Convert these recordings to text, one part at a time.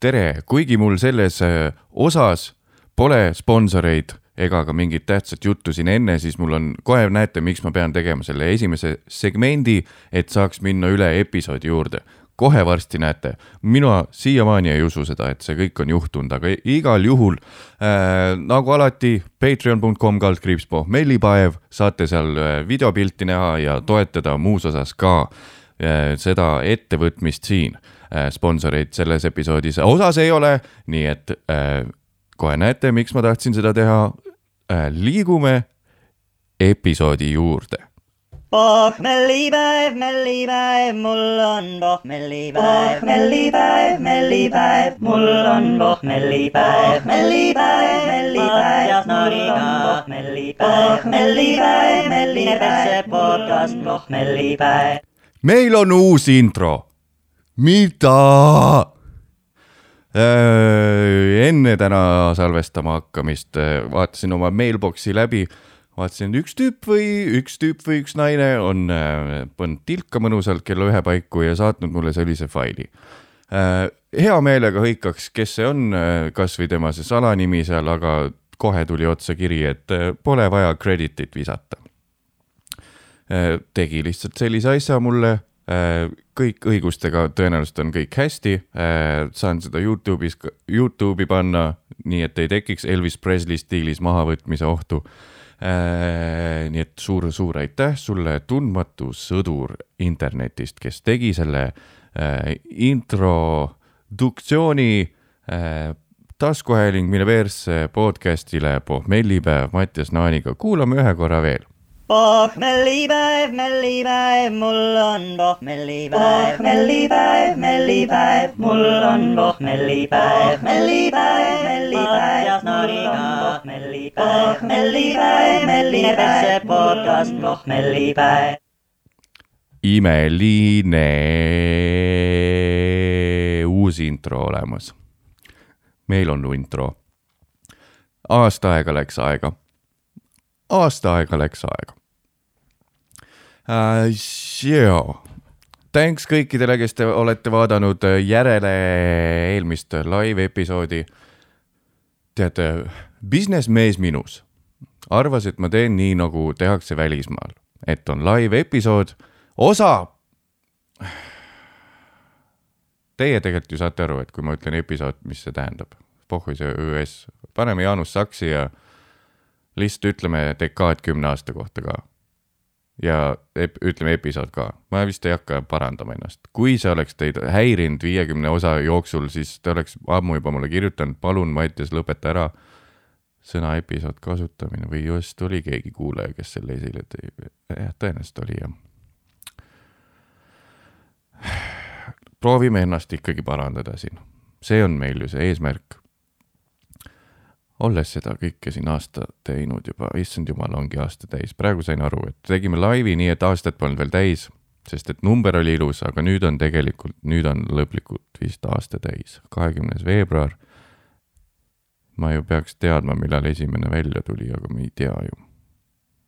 tere, kuigi mul selles äh, osas pole sponsoreid ega ka mingit tähtsat juttu siin enne, siis mul on, kohe näete, miks ma pean tegema selle esimese segmendi, et saaks minna üle episoodi juurde. kohe varsti näete, mina siiamaani ei usu seda, et see kõik on juhtunud, aga igal juhul äh, nagu alati patreon.com kaldkriips pohmellipaev, saate seal äh, videopilti näha ja toetada muus osas ka äh, seda ettevõtmist siin. Sponsoreid selles episoodis osas ei ole, nii et äh, kohe näete, miks ma tahtsin seda teha äh,. liigume episoodi juurde pohmellipäev, mellipäev, mul on pohmellipäev, pohmellipäev, mellipäev, mul on pohmellipäev, mellipäev, mellipäev, Jasnariga pohmellipäev, pohmellipäev, mellipäev, see podcast pohmellipäev. meil on uus intro. Mida? Äh, enne täna salvestama hakkamist äh, vaatasin oma mailbox'i läbi vaatasin, üks tüüp või üks tüüp või üks naine on äh, pannud tilka mõnusalt kella ühe paiku ja saatnud mulle sellise faili hea meelega hõikaks, kes see on kasvõi tema see salanimi seal, aga kohe tuli otsa kiri, et pole vaja credit'it visata tegi lihtsalt sellise asja mulle kõik õigustega tõenäoliselt on kõik hästi. Äh,. saan seda Youtube'is, Youtube'i panna, nii et ei tekiks Elvis Presley stiilis mahavõtmise ohtu. Äh, nii et suur-suur aitäh sulle, tundmatu sõdur internetist, kes tegi selle äh, introduktsiooni. Äh, taskuhääling mille persse podcast'ile pohmellipäev Mattias Naaniga, kuulame ühe korra veel pohmellipäev, mellipäev, mul on pohmellipäev, mellipäev, mellipäev, mul on pohmellipäev, mellipäev, mellipäev, Jasnariga pohmellipäev, pohmellipäev, mellipäev, see podcast pohmellipäev. imeline uus intro olemas. meil on intro. aasta aega läks aega. aasta aega läks aega uh,. Joo. Thanks kõikidele, kes te olete vaadanud järele eelmist live episoodi. teate, businessmees minus arvas, et ma teen nii, nagu tehakse välismaal, et on live episood, osa. Teie tegelikult ju saate aru, et kui ma ütlen episood, mis see tähendab, pohhu see ÜS, paneme Jaanus Saksi ja lihtsalt ütleme dekaad kümne aasta kohta ka ja ep, ütleme episood ka, ma vist ei hakka parandama ennast, kui see oleks teid häirinud viiekümne osa jooksul, siis te oleks ammu juba mulle kirjutanud, palun, Mattias, lõpeta ära sõna episood kasutamine. Või just oli keegi kuulaja, kes selle esile tõi, jah, tõenäoliselt oli jah. proovime ennast ikkagi parandada siin, see on meil ju see eesmärk olles seda kõike siin aasta teinud juba, issand jumal, ongi aasta täis, praegu sain aru, et tegime laivi nii, et aastat polnud veel täis, sest et number oli ilus, aga nüüd on tegelikult, nüüd on lõplikult vist aasta täis, kahekümnes veebruar. ma ju peaks teadma, millal esimene välja tuli, aga ma ei tea ju.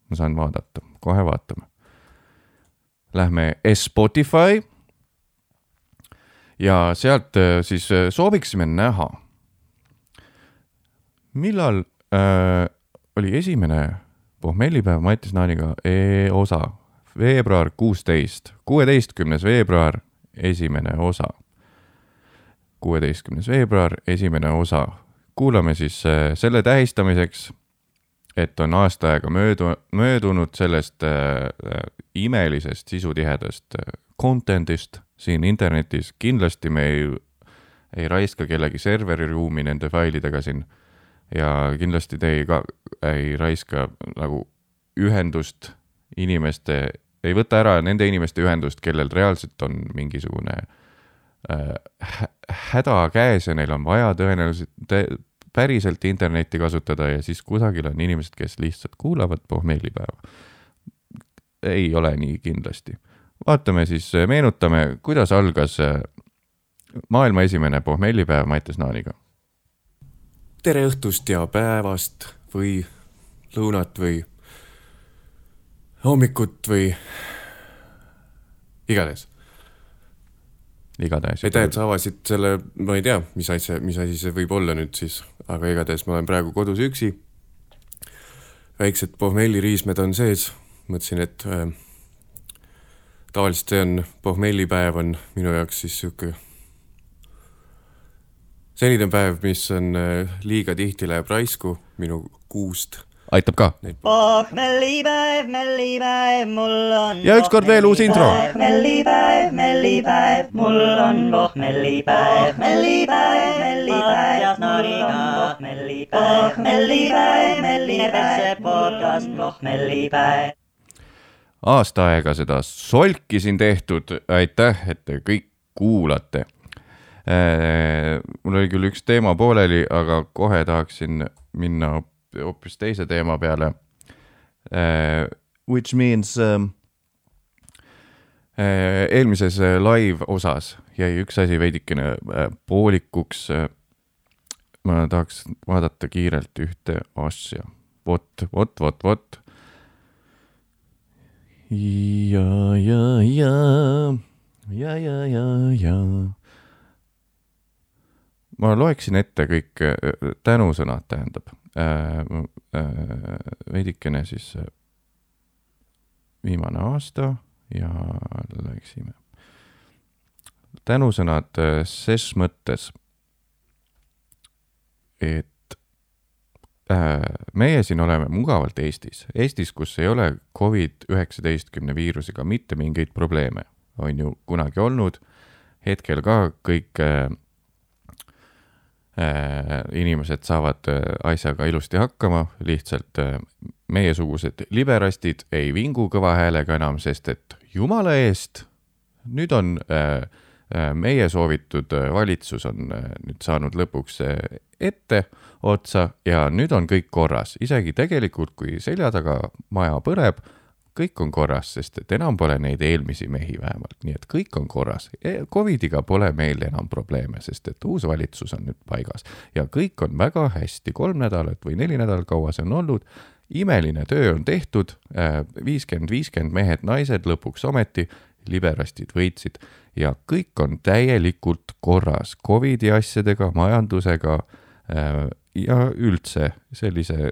ma saan vaadata, kohe vaatame. Lähme Spotify. ja sealt äh, siis äh, sooviksime näha millal äh, oli esimene pohmellipäev Mattis Naaniga e osa? veebruar kuusteist, kuueteistkümnes veebruar, esimene osa. kuueteistkümnes veebruar, esimene osa. kuulame siis äh, selle tähistamiseks, et on aasta aega möödu-, möödunud sellest äh, imelisest sisutihedast äh, content'ist siin internetis, kindlasti me ei, ei raiska kellegi serveriruumi nende failidega siin ja kindlasti te ei ka, ei raiska nagu ühendust inimeste, ei võta ära nende inimeste ühendust, kellel reaalselt on mingisugune äh, häda käes ja neil on vaja tõenäoliselt päriselt internetti kasutada ja siis kusagil on inimesed, kes lihtsalt kuulavad pohmeelipäeva. ei ole nii kindlasti. vaatame siis, meenutame, kuidas algas äh, maailma esimene pohmeelipäev Mattias Naaniga tere õhtust ja päevast või lõunat või hommikut või igatahes. igatahes. aitäh, et sa avasid selle, ma ei tea, mis asja, mis asi see võib olla nüüd siis, aga igatahes ma olen praegu kodus üksi. väiksed pohmelliriismed on sees, mõtlesin, et äh, tavaliselt see on, pohmellipäev on minu jaoks siis sihuke selline päev, mis on äh, liiga tihti läheb raisku minu kuust. aitab ka. pohmellipäev, mellipäev, mul on Ja ükskord veel uus intro. mellipäev, mellipäev, mul on pohmellipäev, mellipäev, mellipäev, mul on pohmellipäev, mellipäev, mellipäev, see podcast pohmellipäev. aasta aega seda solki siin tehtud, aitäh, et te kõik kuulate. Mul oli küll üks teema pooleli, aga kohe tahaksin minna hoopis teise teema peale. Which means um, eelmises äh, live osas jäi üks asi veidikene äh, poolikuks. ma tahaks vaadata kiirelt ühte asja, vot, vot, vot, vot ja, ja, ja, ja, ja, ja, ja. Ma loeksin ette kõik tänusõnad, tähendab äh,. Äh, veidikene siis äh, viimane aasta ja läksime. tänusõnad äh, ses mõttes, et äh, meie siin oleme mugavalt Eestis, Eestis, kus ei ole Covid üheksateistkümne viirusega mitte mingeid probleeme, on ju kunagi olnud, hetkel ka kõik äh, inimesed saavad äh, asjaga ilusti hakkama, lihtsalt äh, meiesugused liberastid ei vingu kõva häälega enam, sest et jumala eest, nüüd on äh, äh, meie soovitud äh, valitsus on äh, nüüd saanud lõpuks äh, ette otsa ja nüüd on kõik korras, isegi tegelikult, kui selja taga maja põleb, kõik on korras, sest et enam pole neid eelmisi mehi vähemalt, nii et kõik on korras. Covidiga pole meil enam probleeme, sest et uus valitsus on nüüd paigas. Ja kõik on väga hästi, kolm nädalat või neli nädalat, kaua see on olnud, imeline töö on tehtud, viiskümmend, viiskümmend mehed-naised lõpuks ometi, liberastid võitsid. Ja kõik on täielikult korras. Covidi asjadega, majandusega äh, ja üldse sellise,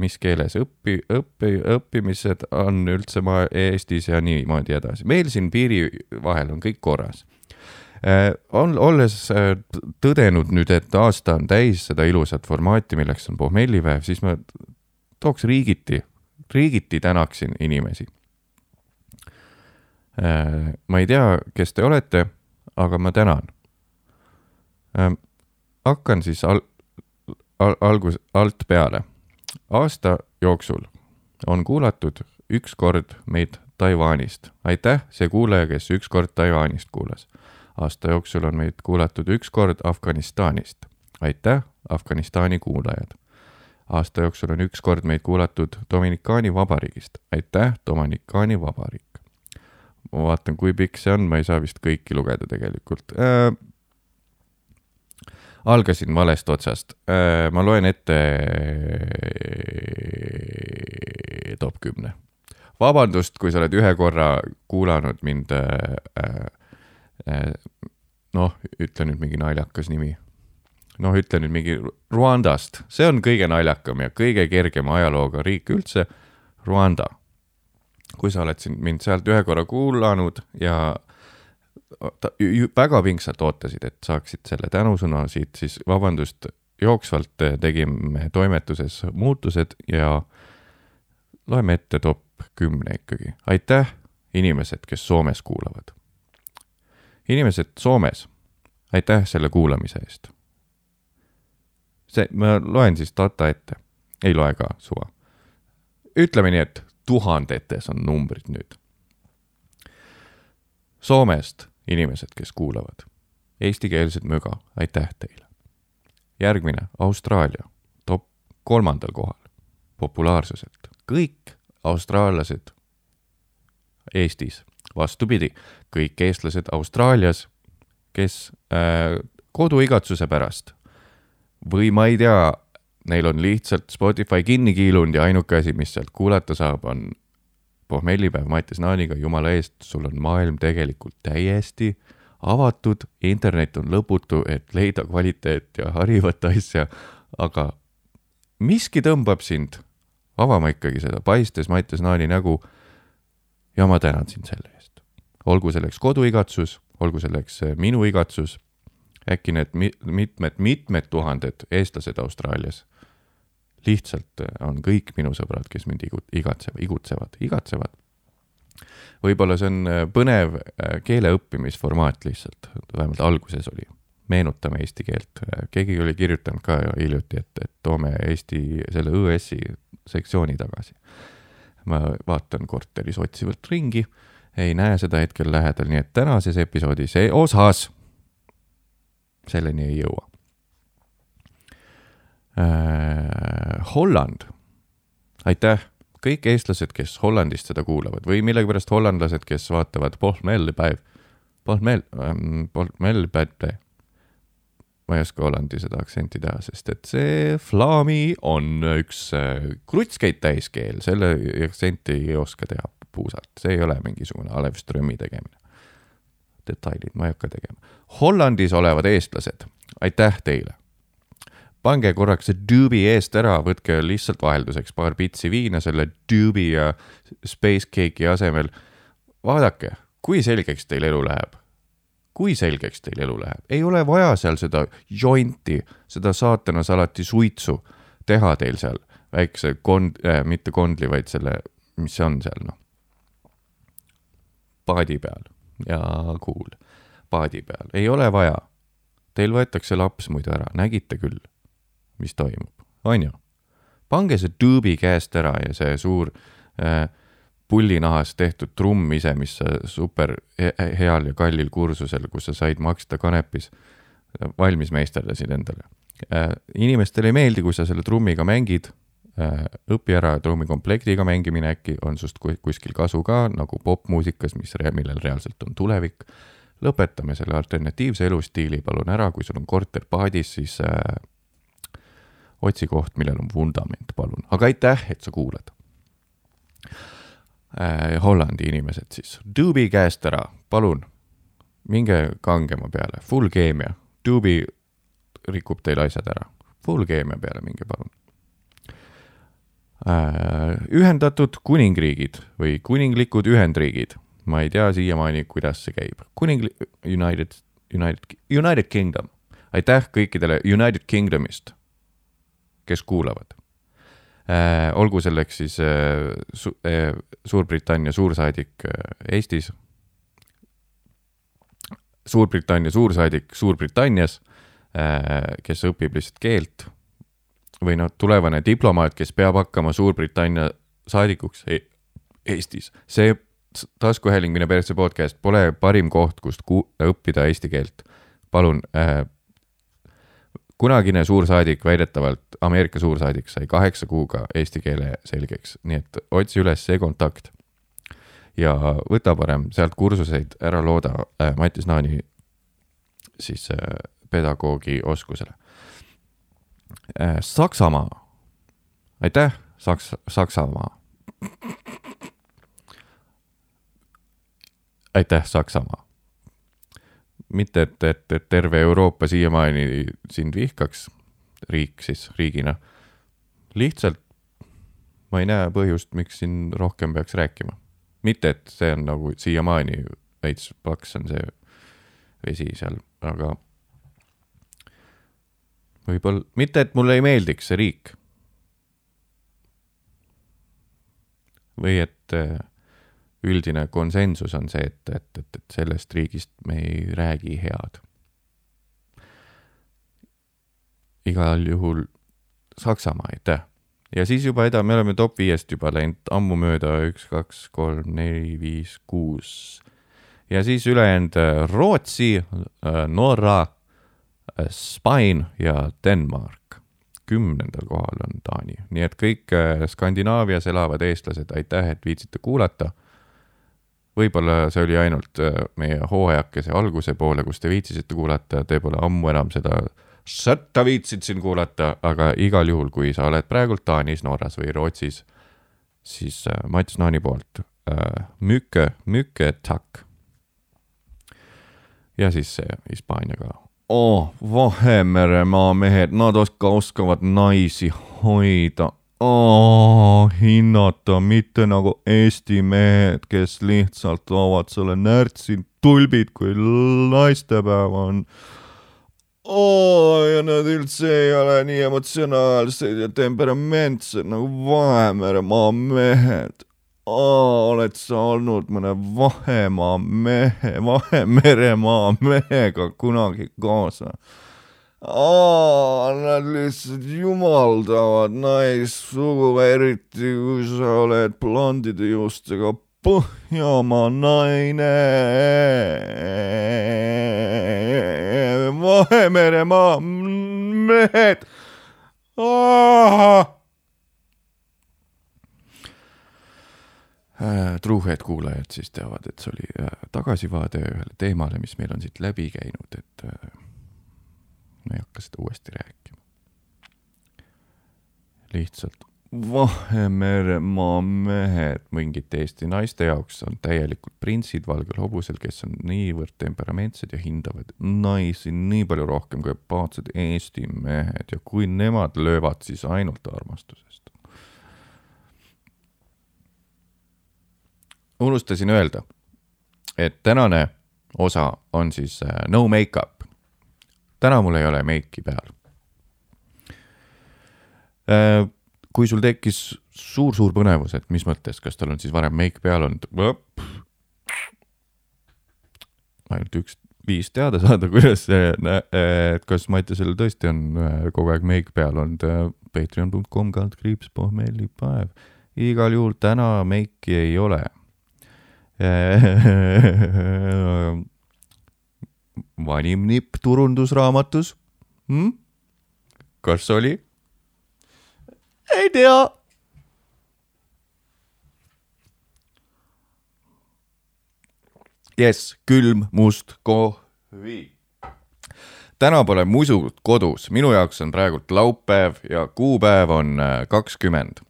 mis keeles õpi, õpi, õppimised on üldse maa Eestis ja niimoodi edasi. meil siin piiri vahel on kõik korras. on, olles äh, tõdenud nüüd, et aasta on täis seda ilusat formaati, milleks on pohmellipäev, siis ma tooks riigiti, riigiti tänaksin inimesi. ma ei tea, kes te olete, aga ma tänan. hakkan siis al-, al-, algus, alt peale. aasta jooksul on kuulatud üks kord meid Taiwanist. aitäh, see kuulaja, kes üks kord Taiwanist kuulas. aasta jooksul on meid kuulatud üks kord Afganistanist. aitäh, Afganistani kuulajad. aasta jooksul on üks kord meid kuulatud Dominikaani Vabariigist. aitäh, Dominikaani Vabariik. ma vaatan, kui pikk see on, ma ei saa vist kõiki lugeda tegelikult äh, algasin valest otsast. ma loen ette top kümne. vabandust, kui sa oled ühe korra kuulanud mind. noh, ütle nüüd mingi naljakas nimi. noh, ütle nüüd mingi Rwandast, see on kõige naljakam ja kõige kergema ajalooga riik üldse. Rwanda. kui sa oled siin mind sealt ühe korra kuulanud ja väga pingsalt ootasid, et saaksid selle tänusõna siit, siis vabandust, jooksvalt tegime toimetuses muutused ja loeme ette top kümne ikkagi. aitäh, inimesed, kes Soomes kuulavad. inimesed Soomes, aitäh selle kuulamise eest. see, ma loen siis data ette, ei loe ka suva. ütleme nii, et tuhandetes on numbrid nüüd. Soomest inimesed, kes kuulavad, eestikeelset möga, aitäh teile. järgmine, Austraalia, top kolmandal kohal populaarsuselt, kõik austraallased Eestis, vastupidi, kõik eestlased Austraalias, kes äh, koduigatsuse pärast või ma ei tea, neil on lihtsalt Spotify kinni kiilunud ja ainuke asi, mis sealt kuulata saab, on pohmellipäev Mattias Naaniga, jumala eest, sul on maailm tegelikult täiesti avatud, internet on lõputu, et leida kvaliteet ja harivat asja, aga miski tõmbab sind avama ikkagi seda paistes Mattias Naani nägu. ja ma tänan sind selle eest. olgu selleks koduigatsus, olgu selleks äh, minu igatsus, äkki need mitmed-mitmed tuhanded eestlased Austraalias lihtsalt äh, on kõik minu sõbrad, kes mind igatsevad, igutsevad, igatsevad. võib-olla see on äh, põnev keele õppimisformaat lihtsalt, vähemalt alguses oli. meenutame eesti keelt, keegi oli kirjutanud ka hiljuti, et, et toome Eesti selle õ-s-i sektsiooni tagasi. ma vaatan korteris otsivalt ringi, ei näe seda hetkel lähedal, nii et tänases episoodis osas selleni ei jõua äh,. Holland, aitäh, kõik eestlased, kes Hollandist seda kuulavad või millegipärast hollandlased, kes vaatavad Pohmelpäev, Pohmel ähm,, Pohmelpäev ma ei oska Hollandi seda aktsenti teha, sest et see flaami on üks äh, krutskeid täiskeel, selle aktsenti ei oska teha puusalt, see ei ole mingisugune Alev Strömi tegemine. detailid ma ei hakka tegema. Hollandis olevad eestlased, aitäh teile. Pange korraks see Doobi eest ära, võtke lihtsalt vahelduseks paar pitsi viina selle Doobi ja Space Cake'i asemel. vaadake, kui selgeks teil elu läheb. Kui selgeks teil elu läheb, ei ole vaja seal seda jointi, seda saatana salati suitsu teha teil seal väikse kond- äh,, mitte kondli, vaid selle, mis see on seal, noh. paadi peal. Ja kuul, paadi peal, ei ole vaja. Teil võetakse laps muidu ära, nägite küll, mis toimub, on ju? pange see tuubi käest ära ja see suur äh, pullinahast tehtud trumm ise, mis sa super heal ja kallil kursusel, kus sa said maksta kanepis, valmis meisterdasid endale. Äh, inimestele ei meeldi, kui sa selle trummiga mängid, äh, õpi ära trummikomplektiga mängimine, äkki on sust kuskil kasu ka, nagu popmuusikas, mis, millel reaalselt on tulevik. lõpetame selle alternatiivse elustiili palun ära, kui sul on korter paadis, siis äh, otsi koht, millel on vundament, palun, aga aitäh, et sa kuulad. Äh, Hollandi inimesed siis, Dubi käest ära, palun, minge kangema peale, full keemia, Dubi rikub teil asjad ära, full keemia peale minge palun. Äh,. ühendatud kuningriigid või kuninglikud ühendriigid, ma ei tea siiamaani, kuidas see käib, kuningli-, United, United, United Kingdom, aitäh kõikidele United Kingdomist, kes kuulavad Äh, olgu selleks siis äh, su äh, Suurbritannia suursaadik Eestis, Suurbritannia suursaadik Suurbritannias, kes õpib lihtsalt keelt või noh, tulevane diplomaat, kes peab hakkama Suurbritannia saadikuks e Eestis. see taskuhääling Mine persse podcast pole parim koht, kust õppida eesti keelt. palun äh, kunagine suursaadik, väidetavalt Ameerika suursaadik, sai kaheksa kuuga eesti keele selgeks, nii et otsi üles see kontakt. ja võta parem sealt kursuseid, ära looda äh, Mattis Naani siis äh, pedagoogi oskusele äh,. Saksamaa, aitäh, Saks-, Saksamaa. aitäh, Saksamaa mitte et, et, et terve Euroopa siiamaani sind vihkaks, riik siis riigina. lihtsalt ma ei näe põhjust, miks siin rohkem peaks rääkima. mitte, et see on nagu siiamaani veits paks on see vesi seal, aga võib-olla, mitte et mulle ei meeldiks see riik. või et üldine konsensus on see, et, et, et, et sellest riigist me ei räägi head. igal juhul Saksamaa, aitäh. ja siis juba eda-, me oleme top viiest juba läinud ammu mööda, üks, kaks, kolm, neli, viis, kuus. ja siis ülejäänud äh, Rootsi, äh, Norra, äh, Spain ja Denmark kümnendal kohal on Taani, nii et kõik Skandinaavias elavad eestlased, aitäh, et viitsite kuulata võib-olla see oli ainult äh, meie hooajakese alguse poole, kus te viitsisite kuulata, te pole ammu enam seda sõtta viitsid siin kuulata, aga igal juhul, kui sa oled praegult Taanis, Norras või Rootsis, siis äh, Mats Naani poolt äh, mücke, mücke takk. ja siis see Hispaania ka. oh, Vahemeremaa mehed, nad oska, oskavad naisi hoida oh,. hinnata, mitte nagu Eesti mehed, kes lihtsalt toovad sulle närtsi tulbid, kui naistepäev on oo, ja nad üldse ei ole nii emotsionaalsed ja temperamentsed nagu Vahemeremaa mehed oled sa olnud mõne Vahemaa mehe, Vahemeremaa mehega kunagi kaasa? Nad lihtsalt jumaldavad naissugu, eriti kui sa oled blondide juustega Põhjamaa naine. Vahemeremaa mehed Äh, Truuhead kuulajad siis teavad, et see oli äh, tagasivaade ühele teemale, mis meil on siit läbi käinud, et äh, ma ei hakka seda uuesti rääkima. lihtsalt Vahemeremaa mehed mingite Eesti naiste jaoks on täielikult printsid valgel hobusel, kes on niivõrd temperamentsed ja hindavad naisi nii palju rohkem kui empaatsed Eesti mehed ja kui nemad löövad, siis ainult armastusest unustasin öelda, et tänane osa on siis äh, no make-up. Täna mul ei ole meiki peal. Äh, kui sul tekkis suur-suur põnevus, et mis mõttes, kas tal on siis varem meik peal olnud? ainult üks viis teada saada, kuidas see, kas Mattiasel tõesti on äh, kogu aeg meik peal olnud. Patreon.com kaldkriips pohmellipäev. igal juhul täna meiki ei ole vanim nipp turundusraamatus hm?? kas oli? ei tea. jess, külm must kohvi. täna pole musu kodus, minu jaoks on praegult laupäev ja kuupäev on äh, kakskümmend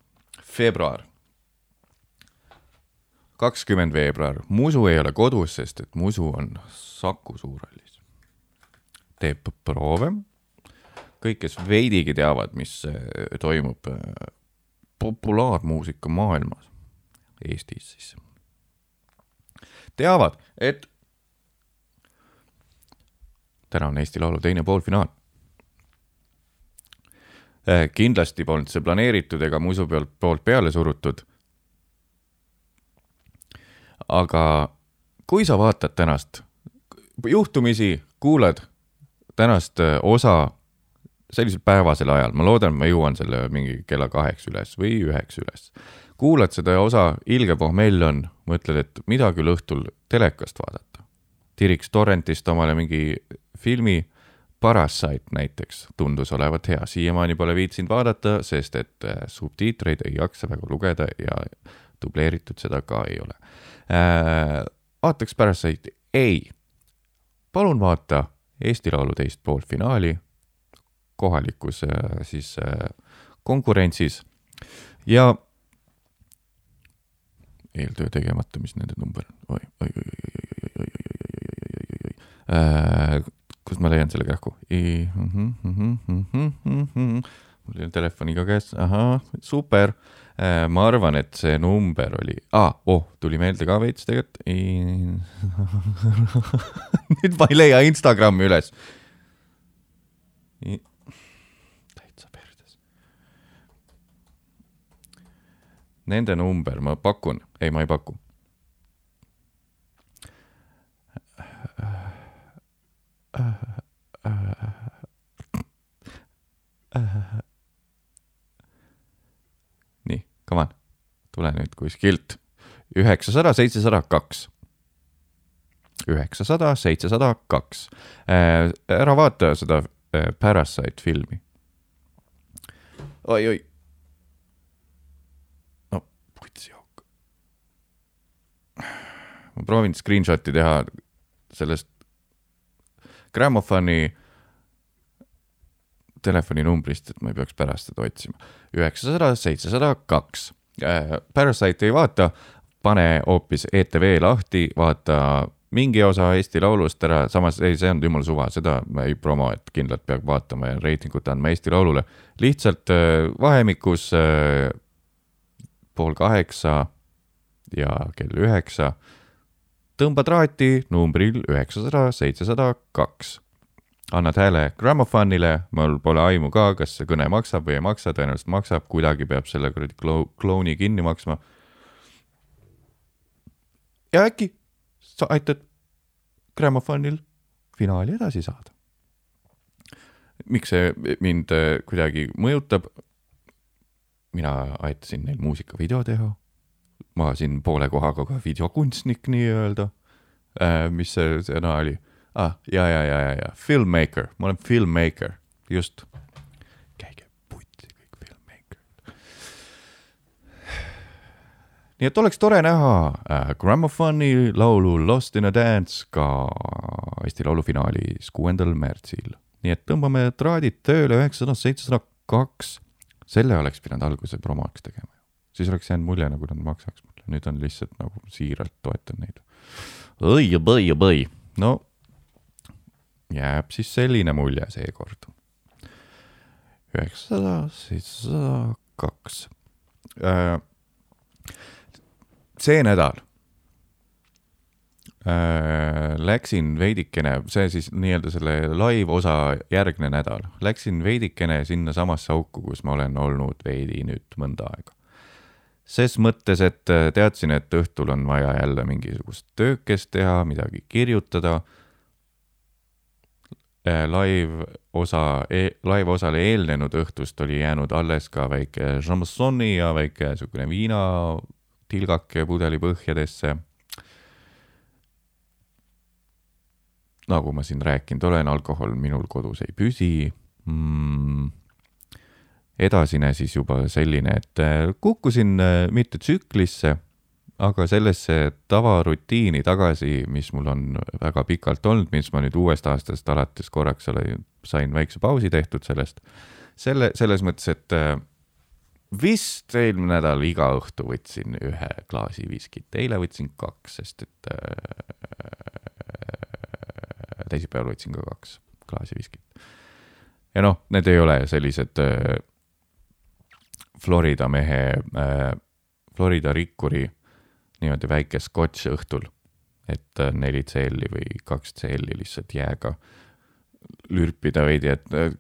veebruar kakskümmend veebruar, Musu ei ole kodus, sest et Musu on Saku Suurhallis. teeb proove. kõik, kes veidigi teavad, mis äh, toimub äh, populaarmuusika maailmas, Eestis siis, teavad, et täna on Eesti Laulu teine poolfinaal. Äh, kindlasti polnud see planeeritud ega Musu pealt poolt peale surutud aga kui sa vaatad tänast, juhtumisi kuulad tänast äh, osa sellisel päevasel ajal, ma loodan, ma jõuan selle mingi kella kaheks üles või üheks üles. kuulad seda osa, ilge pohmell on, mõtled, et mida küll õhtul telekast vaadata. tiriks torrentist omale mingi filmi, Parasite näiteks tundus olevat hea, siiamaani pole viitsinud vaadata, sest et äh, subtiitreid ei jaksa väga lugeda ja dubleeritud seda ka ei ole äh,. vaataks Parasite'i, ei. Palun vaata Eesti Laulu teist poolfinaali kohalikus äh, siis äh, konkurentsis ja eeltöö tegemata, mis nende number on, oi, oi, oi, oi, oi, oi, oi, oi, oi, oi, oi, oi, oi, kust ma leian selle kähku? mul ei ole telefoni ka käes, ahah, super Äh, ma arvan, et see number oli ah,, oh, tuli meelde ka veits tegelikult. nüüd ma ei leia Instagrami üles. täitsa perses. Nende number, ma pakun, ei, ma ei paku come on, tule nüüd kuskilt. üheksasada, seitsesada kaks. üheksasada, seitsesada kaks. Äh, ära vaata seda äh, Parasite filmi oi,. oi-oi. no putsi auk. ma proovin screenshot'i teha sellest grammofoni telefoninumbrist, et ma ei peaks pärast seda otsima. üheksasada, seitsesada kaks. Äh, Parasite ei vaata, pane hoopis ETV lahti, vaata mingi osa Eesti Laulust ära, samas ei, see on jumala suva, seda ma ei promo, et kindlalt peab vaatama ja reitingut andma Eesti Laulule. lihtsalt äh, vahemikus äh, pool kaheksa ja kell üheksa tõmba traati numbril üheksasada seitsesada kaks. Annad hääle Grammofonile, mul pole aimu ka, kas see kõne maksab või ei maksa, tõenäoliselt maksab, kuidagi peab selle kuradi klo-, klouni kinni maksma. ja äkki sa aitad Grammofonil finaali edasi saada. miks see mind äh, kuidagi mõjutab? mina aitasin neil muusikavideo teha. ma siin poole kohaga ka videokunstnik nii-öelda. mis see sõna oli? Ah, ja, ja, ja, ja, ja filmmaker, ma olen filmmaker, just. käige putsi kõik filmmaker nii et oleks tore näha äh, Grammofoni laulu Lost in a Dance ka Eesti Laulu finaalis kuuendal märtsil. nii et tõmbame traadid tööle üheksasada, seitsesada kaks. selle oleks pidanud alguse promoks tegema ju. siis oleks jäänud mulje, nagu nad maksaks mulle, nüüd on lihtsalt nagu siiralt toetan neid. õi ja põi ja põi, no jääb siis selline mulje seekord. üheksasada, seitsesada kaks äh, see nädal äh, läksin veidikene, see siis nii-öelda selle live-osa järgne nädal, läksin veidikene sinnasamasse auku, kus ma olen olnud veidi nüüd mõnda aega. ses mõttes, et äh, teadsin, et õhtul on vaja jälle mingisugust töökest teha, midagi kirjutada live osa e,, live osale eelnenud õhtust oli jäänud alles ka väike šampsoni ja väike niisugune viina tilgake pudelipõhjadesse. nagu ma siin rääkinud olen, alkohol minul kodus ei püsi. Mm.. edasine siis juba selline, et äh, kukkusin äh, mitte tsüklisse, aga sellesse tavarutiini tagasi, mis mul on väga pikalt olnud, mis ma nüüd uuest aastast alates korraks olen, sain väikse pausi tehtud sellest. selle, selles mõttes, et äh, vist eelmine nädal iga õhtu võtsin ühe klaasi viskit, eile võtsin kaks, sest et äh, teisipäeval võtsin ka kaks klaasi viskit. ja noh, need ei ole sellised äh, Florida mehe Florida rikkuri niimoodi väike skotš õhtul, et äh, neli CL-i või kaks CL-i lihtsalt jääga lürpida veidi, et äh,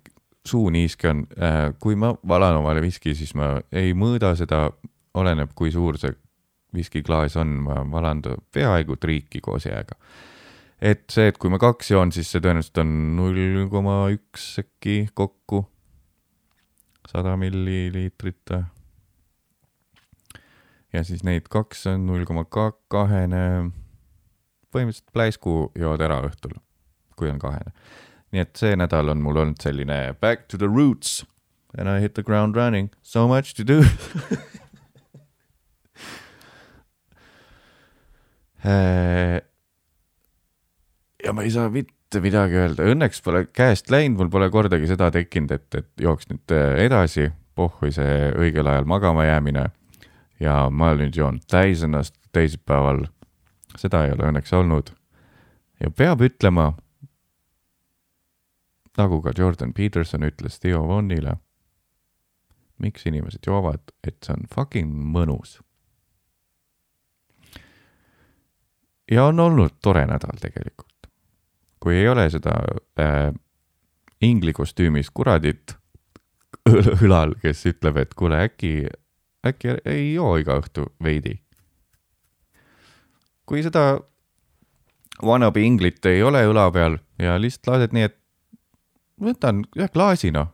suuniiske on, äh, kui ma valan omale viski, siis ma ei mõõda seda, oleneb, kui suur see viskiklaas on, ma valan ta peaaegu triiki koos jääga. et see, et kui ma kaks joon, siis see tõenäoliselt on null koma üks äkki kokku, sada milliliitrit. Ja siis neid kaks on null koma kahene, põhimõtteliselt pläisku jood ära õhtul, kui on kahene. Nii et see nädal on mul olnud selline back to the roots and I hit the ground running, so much to do. Äh, ja ma ei saa mitte midagi öelda, õnneks pole käest läinud, mul pole kordagi seda tekkinud, et, et jooks nüüd äh, edasi, pohhui see õigel ajal magama jäämine. Ja ma nüüd joon täis ennast teisipäeval. seda ei ole õnneks olnud. ja peab ütlema nagu ka Jordan Peterson ütles Theo Vonile. miks inimesed joovad, et see on fucking mõnus. ja on olnud tore nädal tegelikult. kui ei ole seda äh, ingli kostüümis kuradit õlal, kes ütleb, et kuule, äkki, äkki ei joo iga õhtu veidi. kui seda wannabe inglit ei ole õla peal ja lihtsalt lased nii, et võtan jah klaasi noh.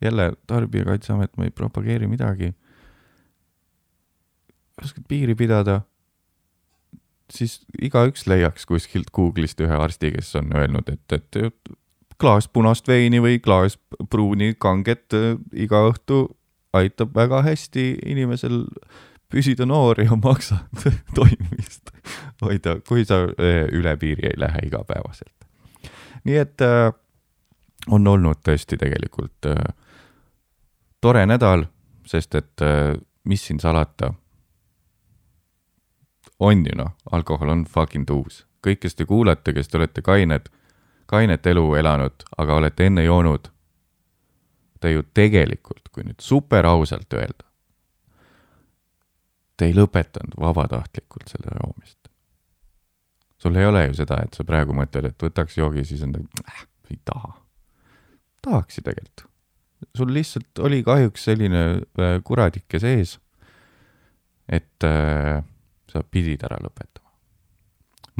jälle Tarbijakaitseamet, ma ei propageeri midagi. oskad piiri pidada, siis igaüks leiaks kuskilt Google'ist ühe arsti, kes on öelnud, et, et klaas punast veini või klaas pruuni kanget äh, iga õhtu aitab väga hästi inimesel püsida noor ja maksab toimimist hoida, kui sa äh, üle piiri ei lähe igapäevaselt. Nii et äh, on olnud tõesti tegelikult äh, tore nädal, sest et äh, mis siin salata, on ju noh, alkohol on fucking tuus. kõik, kes te kuulate, kes te olete kained, kainet elu elanud, aga olete enne joonud, te ju tegelikult, kui nüüd super ausalt öelda, te ei lõpetanud vabatahtlikult selle joomist. sul ei ole ju seda, et sa praegu mõtled, et võtaks joogi, siis on ta äh,, ei taha. tahaks ju tegelikult. sul lihtsalt oli kahjuks selline äh, kuradike sees, et äh, sa pidid ära lõpetama.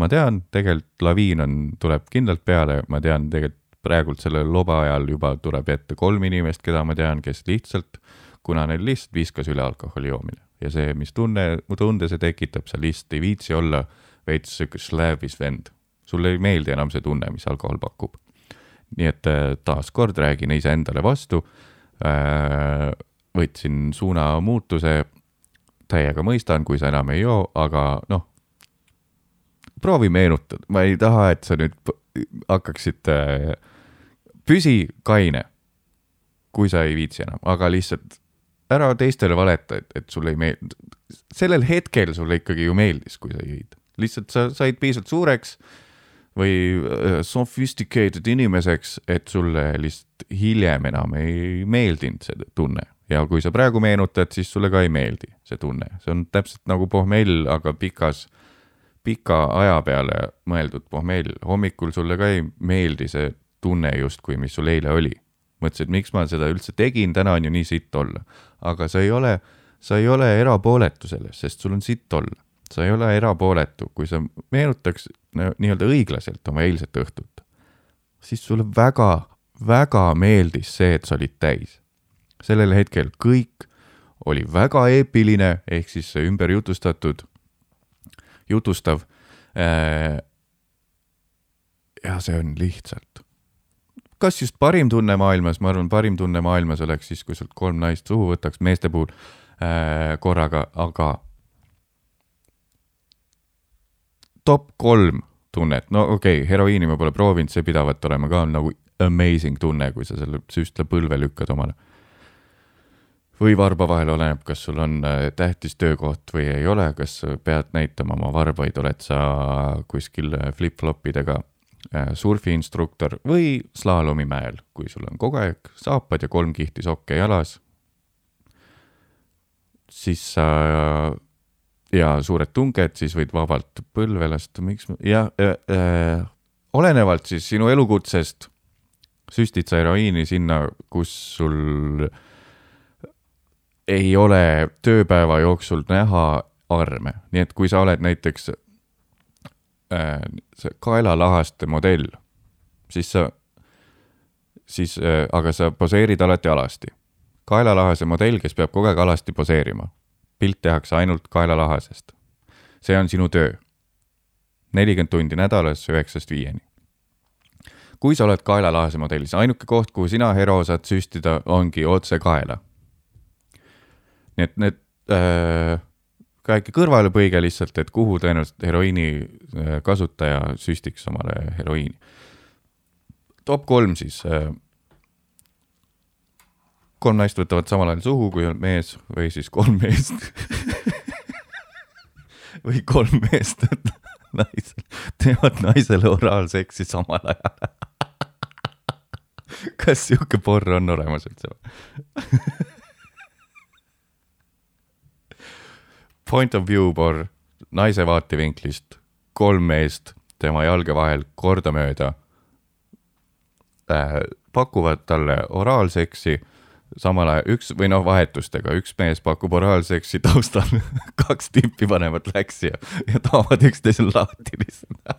ma tean, tegelikult laviin on, tuleb kindlalt peale, ma tean tegelikult praegult selle loba ajal juba tuleb ette kolm inimest, keda ma tean, kes lihtsalt, kuna neil lihtsalt viskas üle alkoholi joomine ja see, mis tunne, tunde see tekitab, sa lihtsalt ei viitsi olla veits sihuke släävis vend. sulle ei meeldi enam see tunne, mis alkohol pakub. nii et äh, taaskord räägin iseendale vastu. võtsin suunamuutuse, täiega mõistan, kui sa enam ei joo, aga noh, proovi meenutada, ma ei taha, et sa nüüd hakkaksid, püsi kaine, kui sa ei viitsi enam, aga lihtsalt ära teistele valeta, et, et sulle ei meeldi. sellel hetkel sulle ikkagi ju meeldis, kui sa jõid, lihtsalt sa said piisavalt suureks või äh, sophisticated inimeseks, et sulle lihtsalt hiljem enam ei meeldinud see tunne. Ja kui sa praegu meenutad, siis sulle ka ei meeldi see tunne, see on täpselt nagu pohmell, aga pikas, pika aja peale mõeldud pohmell, hommikul sulle ka ei meeldi see tunne justkui, mis sul eile oli. mõtlesid, miks ma seda üldse tegin, täna on ju nii sitt olla, aga sa ei ole, sa ei ole erapooletu selles, sest sul on sitt olla sa ei ole erapooletu, kui sa meenutaks nii-öelda õiglaselt oma eilset õhtut, siis sulle väga, väga meeldis see, et sa olid täis. sellel hetkel kõik oli väga eepiline, ehk siis ümberjutustatud, jutustav. ja see on lihtsalt, kas just parim tunne maailmas, ma arvan, parim tunne maailmas oleks siis, kui sealt kolm naist suhu võtaks meeste puhul äh, korraga, aga top kolm tunnet, no okei okay,, heroiini ma pole proovinud, see pidavat olema ka nagu amazing tunne, kui sa selle süstle põlve lükkad omale. Või varba vahel oleneb, kas sul on äh, tähtis töökoht või ei ole, kas pead näitama oma varbaid, oled sa kuskil äh, flip-flopidega äh, surfiinstruktor või slaalomimäel, kui sul on kogu aeg saapad ja kolm kihti sokke jalas, siis sa ja suured tunged, siis võid vabalt põlve lasta, miks ma, jah äh,, äh, olenevalt siis sinu elukutsest süstid sa heroiini sinna, kus sul ei ole tööpäeva jooksul näha arme, nii et kui sa oled näiteks äh, see kaelalahaste modell, siis sa, siis äh,, aga sa poseerid alati alasti. kaelalahase modell, kes peab kogu aeg alasti poseerima pilt tehakse ainult kaelalahasest. see on sinu töö. nelikümmend tundi nädalas üheksast viieni. kui sa oled kaelalahase modellis, ainuke koht, kuhu sina, Hero, saad süstida, ongi otse kaela. Nii et need äh, ka äkki kõrvalepõige lihtsalt, et kuhu tõenäoliselt heroiini äh, kasutaja süstiks omale heroiini. top kolm siis äh, kolm naist võtavad samal ajal suhu, kui on mees või siis kolm meest või kolm meest naisel, teevad naisele oraalseksi samal ajal. kas sihuke porr on olemas üldse või? Point of view porr, naise vaatevinklist, kolm meest tema jalge vahel kordamööda äh, pakuvad talle oraalseksi samal ajal üks või noh, vahetustega, üks mees pakub oraalseksi taustal, kaks tüüpi panevad läksi ja, ja taovad üksteisele lahti lihtsalt.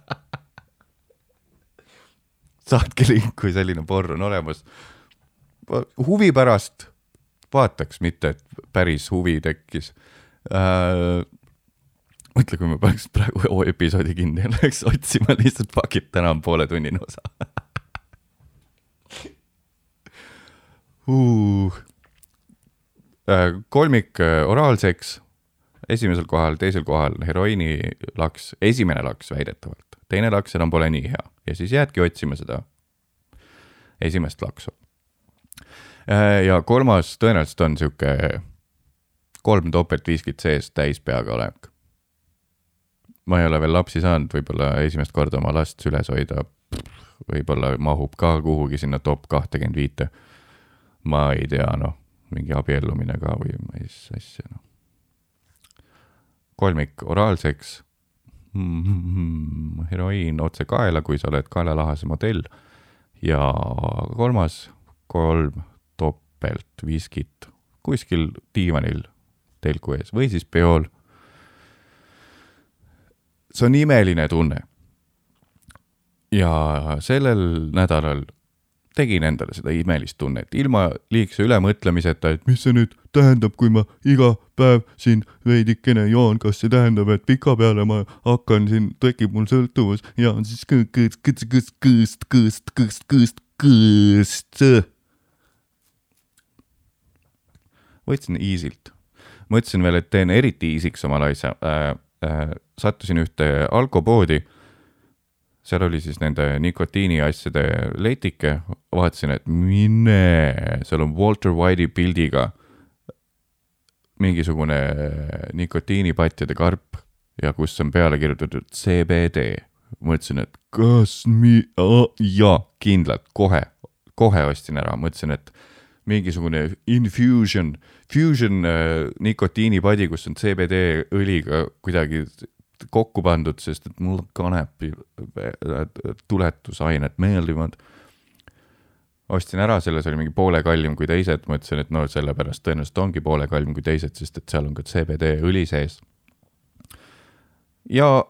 saatke link, kui selline porr on olemas. huvi pärast vaataks, mitte et päris huvi tekkis äh,. mõtle, kui ma paneks praegu oo episoodi kinni ja läheks otsima lihtsalt fuck it, täna on pooletunnine osa uh.. kolmik äh, oraalseks, esimesel kohal, teisel kohal heroiini laks, esimene laks väidetavalt, teine laks enam pole nii hea ja siis jäädki otsima seda esimest laksu. ja kolmas tõenäoliselt on sihuke kolm topeltviskit sees täis peaga olek. ma ei ole veel lapsi saanud, võib-olla esimest korda oma last süles hoida, võib-olla mahub ka kuhugi sinna top kahtekümmend viite. ma ei tea, noh, mingi abiellumine ka või mis asja, noh. kolmik, oraalseks mm,, heroiin otse kaela, kui sa oled kaelalahase modell. ja kolmas, kolm topelt viskit kuskil diivanil telku ees või siis peol. see on imeline tunne. ja sellel nädalal tegin endale seda imelist tunnet ilma liigse ülemõtlemiseta, et mis see nüüd tähendab, kui ma iga päev siin veidikene joon, kas see tähendab, et pikapeale ma hakkan siin, tekib mul sõltuvus ja siis kõõst, kõõst, kõõst, kõõst, kõõst, kõõst, kõõst, võtsin easy'lt, mõtlesin veel, et teen eriti easy'ks omale asja äh,. Äh, sattusin ühte alkopoodi seal oli siis nende nikotiiniasjade letike, vaatasin, et mine, seal on Walter White'i pildiga mingisugune nikotiinipatjade karp ja kus on peale kirjutatud CBD. mõtlesin, et kas mi-, jaa, kindlalt, kohe, kohe ostsin ära, mõtlesin, et mingisugune infusion, fusion äh, nikotiinipadi, kus on CBD õliga kuidagi kokku pandud, sest et mul kanepi tuletusained meeldivad. ostsin ära, selles oli mingi poole kallim kui teised, mõtlesin, et no sellepärast tõenäoliselt ongi poole kallim kui teised, sest et seal on ka CBD õli sees. ja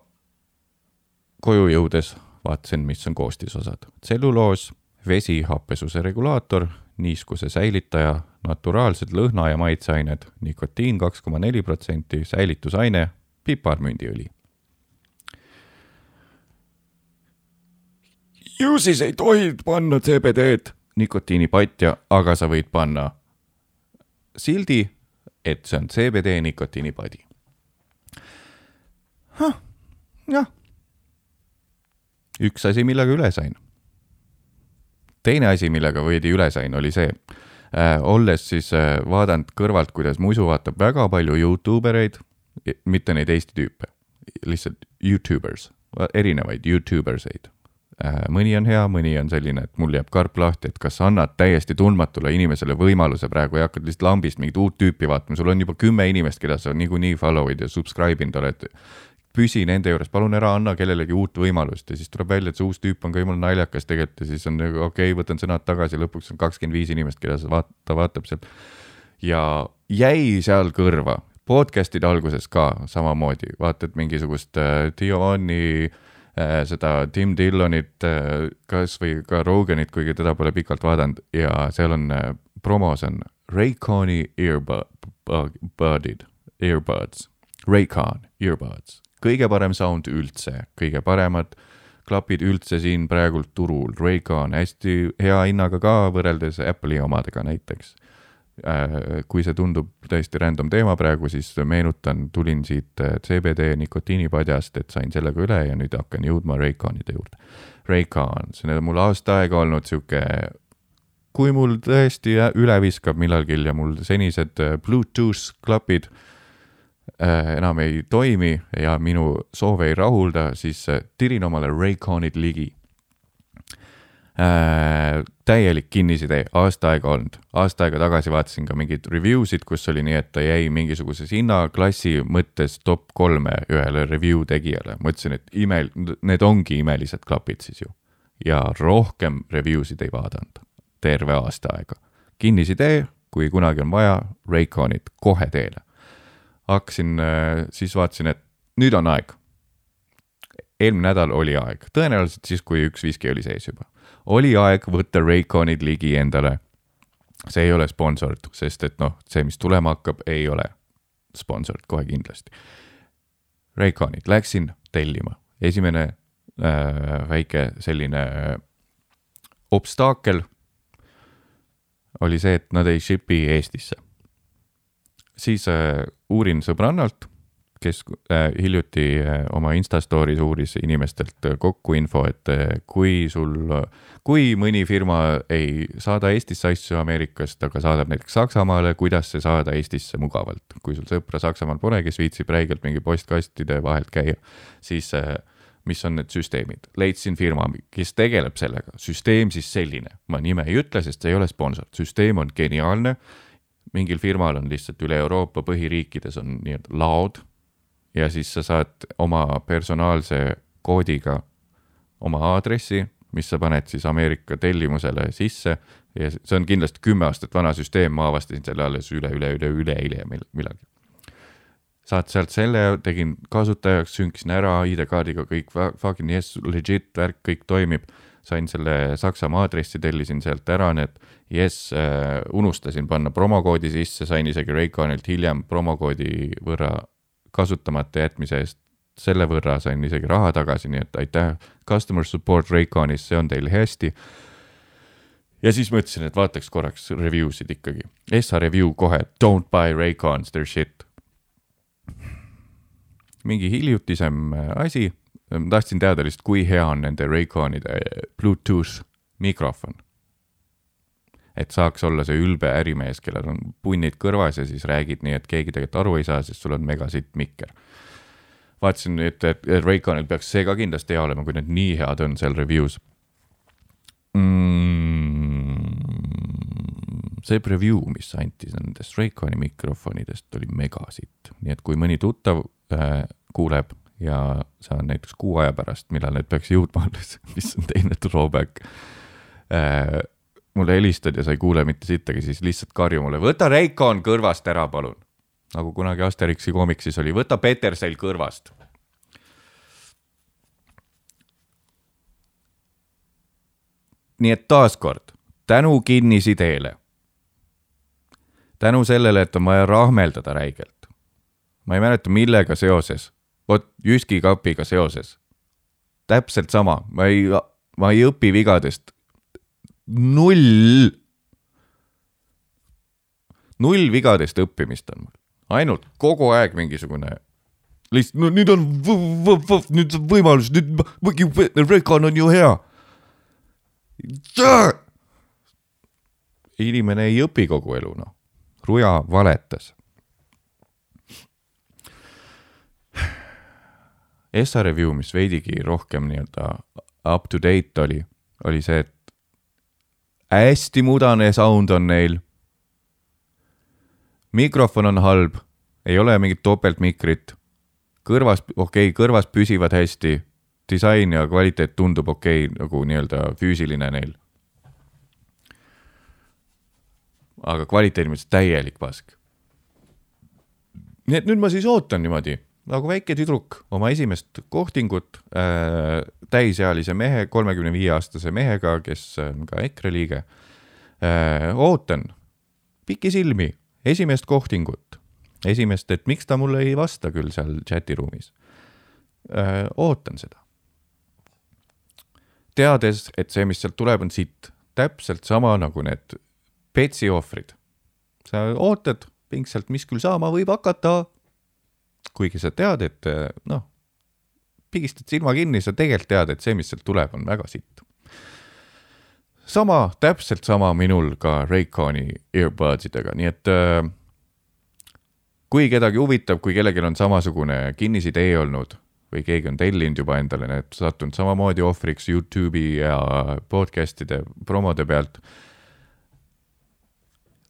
koju jõudes vaatasin, mis on koostisosad. tselluloos, vesi, happesuse regulaator, niiskuse säilitaja, naturaalsed lõhna- ja maitseained, nikotiin kaks koma neli protsenti, säilitusaine, piparmündiõli ju siis ei tohi panna CBD-d nikotiinipatja, aga sa võid panna sildi, et see on CBD nikotiinipadi. jah. üks asi, millega üle sain. Teine asi, millega veidi üle sain, oli see äh,, olles siis äh, vaadanud kõrvalt, kuidas mu isu vaatab väga palju Youtube ereid, mitte neid Eesti tüüpe, lihtsalt Youtubers, erinevaid Youtubers eid Äh, mõni on hea, mõni on selline, et mul jääb karp lahti, et kas sa annad täiesti tundmatule inimesele võimaluse praegu ja hakkad lihtsalt lambist mingit uut tüüpi vaatama, sul on juba kümme inimest, keda sa niikuinii follow'id ja subscribe inud oled. Püsi nende juures, palun ära anna kellelegi uut võimalust ja siis tuleb välja, et see uus tüüp on ka jumala naljakas tegelikult ja siis on nagu okei okay,, võtan sõnad tagasi, lõpuks on kakskümmend viis inimest, keda sa vaata, ta vaatab sealt. ja jäi seal kõrva, podcast'ide alguses ka samamoodi, vaatad mingisugust äh, Dioni äh, seda Tim Dillonit, äh, kasvõi ka Roganit, kuigi teda pole pikalt vaadanud. Ja seal on äh, promos on Rayconi earbudid, earbuds, Raycon earbuds, kõige parem sound üldse, kõige paremad klapid üldse siin praegult turul, Raycon hästi hea hinnaga ka võrreldes Apple'i omadega näiteks Äh, kui see tundub täiesti random teema praegu, siis meenutan, tulin siit äh, CBD nikotiinipadjast, et sain sellega üle ja nüüd hakkan jõudma Rayconide juurde. Raycon, see on mul aasta aega olnud sihuke, kui mul tõesti üle viskab millalgi ja mul senised äh, Bluetooth klapid enam ei toimi ja minu soove ei rahulda, siis tirin omale Rayconid ligi äh, täielik kinnisidee, aasta aega olnud. aasta aega tagasi vaatasin ka mingeid review sid, kus oli nii, et ta jäi mingisuguses hinnaklassi mõttes top kolme ühele review tegijale. mõtlesin, et imel-, need ongi imelised klapid siis ju. ja rohkem review sid ei vaadanud, terve aasta aega. kinnisidee, kui kunagi on vaja, Rayconid kohe teele. Hakkasin, äh, siis vaatasin, et nüüd on aeg eelmine nädal oli aeg, tõenäoliselt siis, kui üks viski oli sees juba oli aeg võtta Rayconid ligi endale. see ei ole sponsored, sest et noh, see, mis tulema hakkab, ei ole sponsored kohe kindlasti. Rayconid, läksin tellima, esimene äh, väike selline äh, obstaakel oli see, et nad ei ship'i Eestisse. siis äh, uurin sõbrannalt, kes äh, hiljuti äh, oma Insta story's uuris inimestelt äh, kokku info, et kui sul, kui mõni firma ei saada Eestisse asju Ameerikast, aga saadab näiteks Saksamaale, kuidas see saada Eestisse mugavalt. kui sul sõpra Saksamaal pole, kes viitsib räigelt mingi postkastide vahelt käia, siis mis on need süsteemid. leidsin firma, kes tegeleb sellega, süsteem siis selline, ma nime ei ütle, sest see ei ole sponsor, süsteem on geniaalne. Mingil firmal on lihtsalt üle Euroopa põhiriikides on nii-öelda laod ja siis sa saad oma personaalse koodiga oma aadressi, mis sa paned siis Ameerika tellimusele sisse ja see on kindlasti kümme aastat vana süsteem, ma avastasin selle alles üle, üle, üle, üleeile millalgi saad sealt selle, tegin kasutajaks, sünkisin ära ID-kaardiga kõik fucking yes, legit värk, kõik toimib. sain selle Saksamaa aadressi, tellisin sealt ära need yes äh,, unustasin panna promokoodi sisse, sain isegi Rayconilt hiljem promokoodi võrra kasutamata jätmise eest. selle võrra sain isegi raha tagasi, nii et aitäh, customer support Rayconis, see on teil hästi ja siis mõtlesin, et vaataks korraks review sid ikkagi. Essa review kohe, don't buy Raycons, their shit mingi hiljutisem äh, asi, tahtsin teada lihtsalt, kui hea on nende Rayconide äh, Bluetooth mikrofon. Et saaks olla see ülbe ärimees, kellel on punnid kõrvas ja siis räägid nii, et keegi tegelikult aru ei saa, sest sul on megasitt mikker. vaatasin, et, et Rayconil peaks see ka kindlasti hea olema, kui need nii head on seal review's mm,. see preview, mis anti nendest Rayconi mikrofonidest, oli megasitt, nii et kui mõni tuttav äh, kuuleb ja see on näiteks kuu aja pärast, millal need peaks jõudma alles, mis on teine drawback äh,. Mulle helistad ja sa ei kuule mitte sittagi, siis lihtsalt karju mulle, võta Reikon kõrvast ära, palun. nagu kunagi Asterixi koomiksis oli, võta Petersel kõrvast. nii et taaskord tänu kinnisideele, tänu sellele, et on vaja rahmeldada räigelt ma ei mäleta, millega seoses, vot Jyski kapiga seoses. täpselt sama, ma ei, ma ei õpi vigadest. Null. null vigadest õppimist on mul, ainult kogu aeg mingisugune lihtsalt, no nüüd on, nüüd on võimalus, nüüd Recon on ju hea. inimene ei õpi kogu elu, noh. Ruja valetas Essa review, mis veidigi rohkem nii-öelda up to date oli, oli see, et hästi mudane sound on neil. mikrofon on halb, ei ole mingit topeltmikrit. kõrvas, okei okay,, kõrvas püsivad hästi, disain ja kvaliteet tundub okei okay,, nagu nii-öelda füüsiline neil. aga kvaliteedi mõttes täielik pask. nii et nüüd ma siis ootan niimoodi nagu väike tüdruk oma esimest kohtingut äh, täisealise mehe, kolmekümne viie aastase mehega, kes on ka EKRE liige äh,. ootan pikisilmi esimest kohtingut, esimest, et miks ta mulle ei vasta küll seal chatiruumis äh,. ootan seda. teades, et see, mis sealt tuleb, on sitt, täpselt sama nagu need Petsi ohvrid. sa ootad pingsalt, mis küll saama võib hakata kuigi sa tead, et eh, noh, pigistad silma kinni, sa tegelikult tead, et see, mis sealt tuleb, on väga sitt. sama, täpselt sama minul ka Rayconi earbuds idega, nii et äh, kui kedagi huvitab, kui kellelgi on samasugune kinnisidee olnud või keegi on tellinud juba endale need, sattunud samamoodi ohvriks Youtube'i ja podcast'ide promode pealt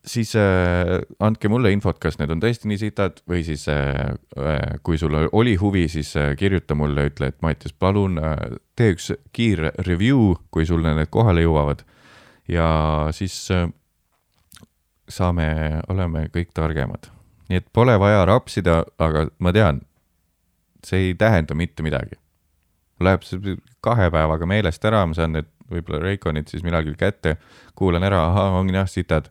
siis äh, andke mulle infot, kas need on tõesti nii sitad või siis äh, äh, kui sul oli huvi, siis äh, kirjuta mulle, ütle, et Mattias, palun äh, tee üks kiire review, kui sulle need kohale jõuavad. ja siis äh, saame, oleme kõik targemad. nii et pole vaja rapsida, aga ma tean, see ei tähenda mitte midagi. Läheb see kahe päevaga meelest ära, ma saan need võib-olla Rayconid siis millalgi kätte, kuulan ära, ahah, on jah sitad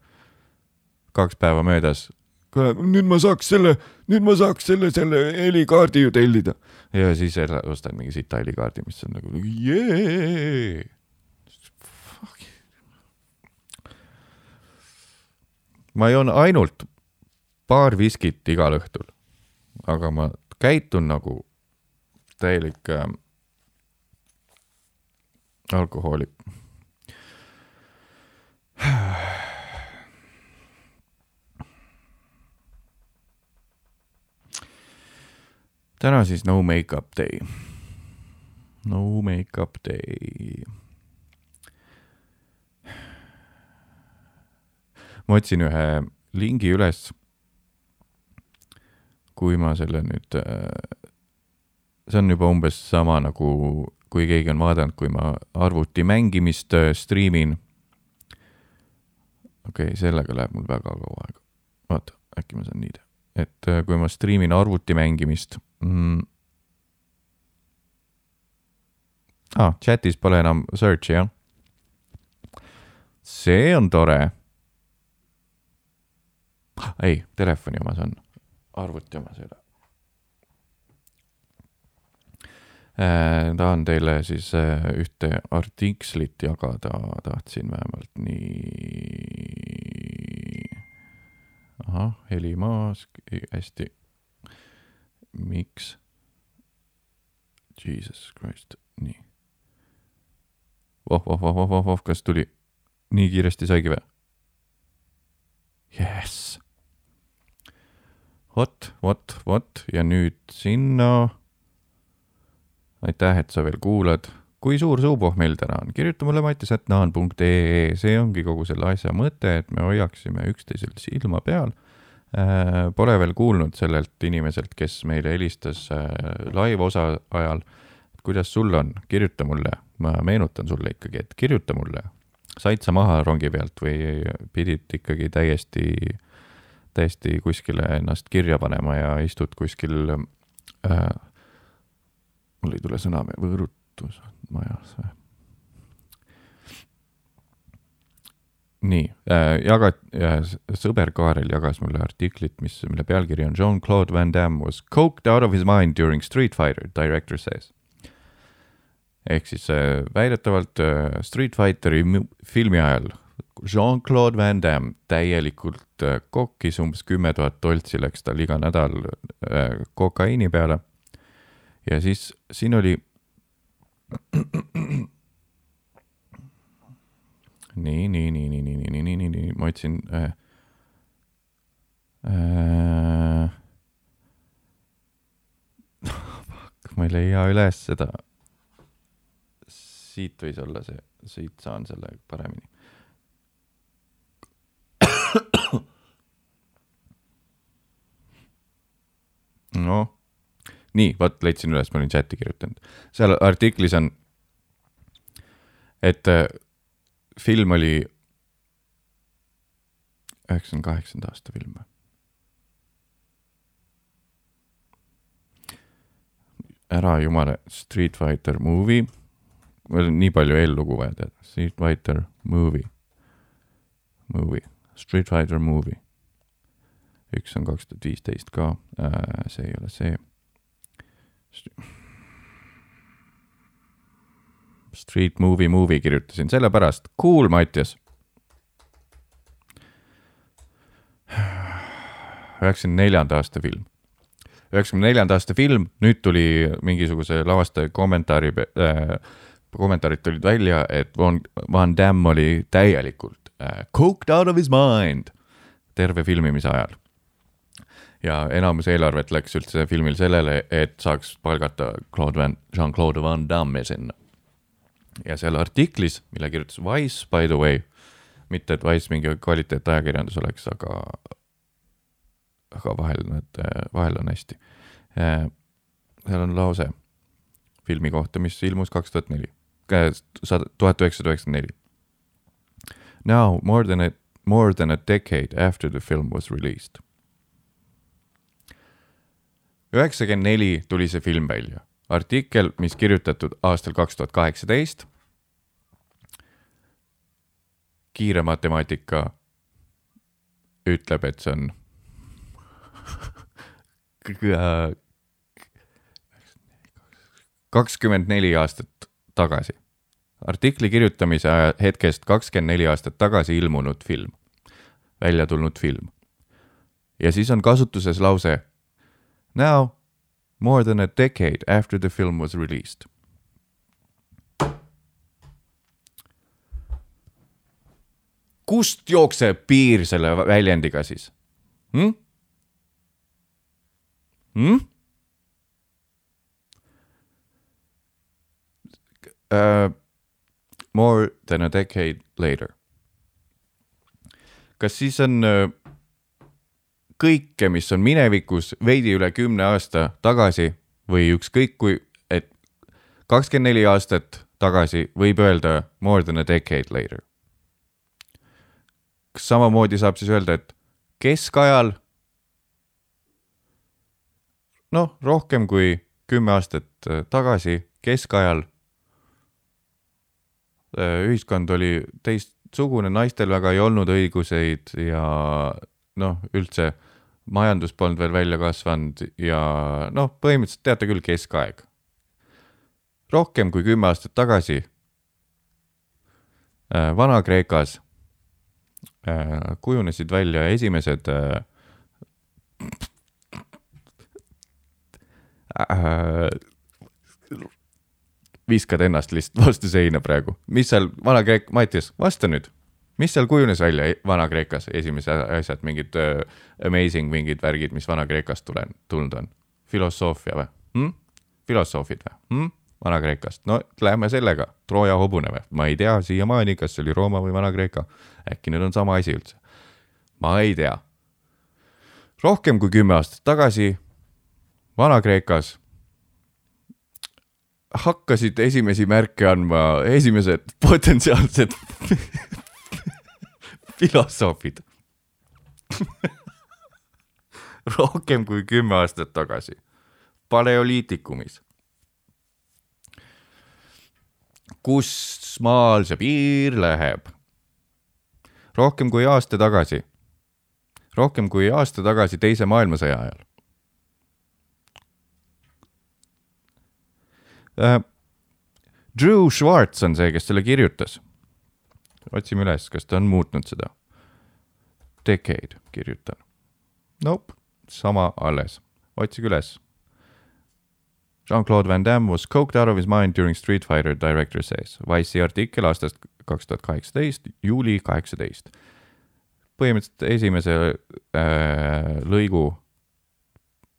kaks päeva möödas. kuule, nüüd ma saaks selle, nüüd ma saaks selle, selle helikaardi ju tellida. ja siis ostad mingi sita helikaardi, mis on nagu jee. ma joon ainult paar viskit igal õhtul. aga ma käitun nagu täielik äh, alkohoolik täna siis no makeup day. no makeup day. ma otsin ühe lingi üles. kui ma selle nüüd, äh, see on juba umbes sama nagu, kui keegi on vaadanud, kui ma arvuti mängimist äh, striimin. okei okay,, sellega läheb mul väga kaua aega. vaata, äkki ma saan nii teha, et äh, kui ma striimin arvuti mängimist mm.. ah, chatis pole enam search'i jah. see on tore. ei, telefoni omas on, arvuti omas ei ole äh,. tahan teile siis äh, ühte artiklit jagada, tahtsin vähemalt nii. ahah, heli maas, hästi miks? Jesus Christ, nii. voh, voh, voh, voh, voh, voh, kas tuli nii kiiresti saigi või? Jess. vot, vot, vot ja nüüd sinna. aitäh, et sa veel kuulad. kui suur suupoh meil täna on, kirjuta mulle mattisätnaan.ee, see ongi kogu selle asja mõte, et me hoiaksime üksteisel silma peal pole veel kuulnud sellelt inimeselt, kes meile helistas äh, live-osa ajal. kuidas sul on, kirjuta mulle, ma meenutan sulle ikkagi, et kirjuta mulle. said sa maha rongi pealt või pidid ikkagi täiesti, täiesti kuskile ennast kirja panema ja istud kuskil äh,, mul ei tule sõna, võõrutus majas või? Äh,, jagat- äh,, sõber Kaarel jagas mulle artiklit, mis, mille pealkiri on Jean-Claude Van Damme was coked out of his mind during Street Fighter, director says. ehk siis äh, väidetavalt Street Fighteri filmi ajal Jean-Claude Van Damme täielikult kokkis, umbes kümme tuhat toltsi läks tal iga nädal kokaiini peale. ja siis siin oli nii, nii, nii, nii, nii, nii, nii, nii, nii, nii, ma otsin äh,. Äh, fuck, ma ei leia üles seda. siit võis olla see, siit saan selle paremini. noh, nii, vot leidsin üles, ma olin chati kirjutanud. seal artiklis on, et film oli üheksakümne kaheksanda aasta film või? ära jumala, Street Fighter movie, meil on nii palju eellugu vaja teada, Street Fighter movie, movie, Street Fighter movie. üks on kaks tuhat viisteist ka äh,, see ei ole see. Street Movie Movie kirjutasin, sellepärast, cool, Mattias. üheksakümne neljanda aasta film. üheksakümne neljanda aasta film, nüüd tuli mingisuguse lavastaja kommentaari äh,, kommentaarid tulid välja, et Van, Van Damme oli täielikult äh, coked out of his mind terve filmimise ajal ja enamus eelarvet läks üldse filmil sellele, et saaks palgata Claude Van, Jean-Claude Van Damme'i sinna ja seal artiklis, mille kirjutas Wise, by the way, mitte et Wise mingi kvaliteetajakirjandus oleks, aga, aga vahel nad, vahel on hästi. seal on lause filmi kohta, mis ilmus kaks tuhat neli, tuhat üheksasada üheksakümmend neli. Now more than a, more than a decade after the film was released. üheksakümmend neli tuli see film välja artikkel, mis kirjutatud aastal kaks tuhat kaheksateist. kiire matemaatika ütleb, et see on kakskümmend neli aastat tagasi. artikli kirjutamise hetkest kakskümmend neli aastat tagasi ilmunud film, välja tulnud film. ja siis on kasutuses lause Now more than a decade after the film was released. kust jookseb piir selle väljendiga siis hm?? Hm? Uh, more than a decade later. kas siis on uh, kõike, mis on minevikus veidi üle kümne aasta tagasi või ükskõik kui, et kakskümmend neli aastat tagasi võib öelda more than a decade later. kas samamoodi saab siis öelda, et keskajal noh, rohkem kui kümme aastat äh, tagasi, keskajal äh, ühiskond oli teistsugune, naistel väga ei olnud õiguseid ja noh, üldse majandus polnud veel välja kasvanud ja noh, põhimõtteliselt teate küll, keskaeg. rohkem kui kümme aastat tagasi äh, Vana-Kreekas kujunesid välja esimesed äh, viskad ennast lihtsalt vastu seina praegu. mis seal Vana-Kreek-, Mattias, vasta nüüd, mis seal kujunes välja e-, Vana-Kreekas, esimesed asjad, mingid uh, amazing mingid värgid, mis Vana-Kreekast tulen-, tulnud on? filosoofia või hm?? filosoofid või hm?? Vana-Kreekast, no lähme sellega, Trooja hobune või? ma ei tea siiamaani, kas see oli Rooma või Vana-Kreeka. äkki need on sama asi üldse? ma ei tea. rohkem kui kümme aastat tagasi Vana-Kreekas hakkasid esimesi märke andma esimesed potentsiaalsed filosoofid rohkem kui kümme aastat tagasi, paleoliitikumis. kus maal see piir läheb? rohkem kui aasta tagasi, rohkem kui aasta tagasi Teise maailmasõja ajal. äh,. Drew Schwartz on see, kes selle kirjutas. Otsime üles, kas ta on muutnud seda. Decade kirjutan. Nope, sama alles, otsige üles. Jean-Claude Van Damme was coked out of his mind during Street Fighter, director says. Wise'i artikkel aastast kaks tuhat kaheksateist, juuli kaheksateist. põhimõtteliselt esimese äh, lõigu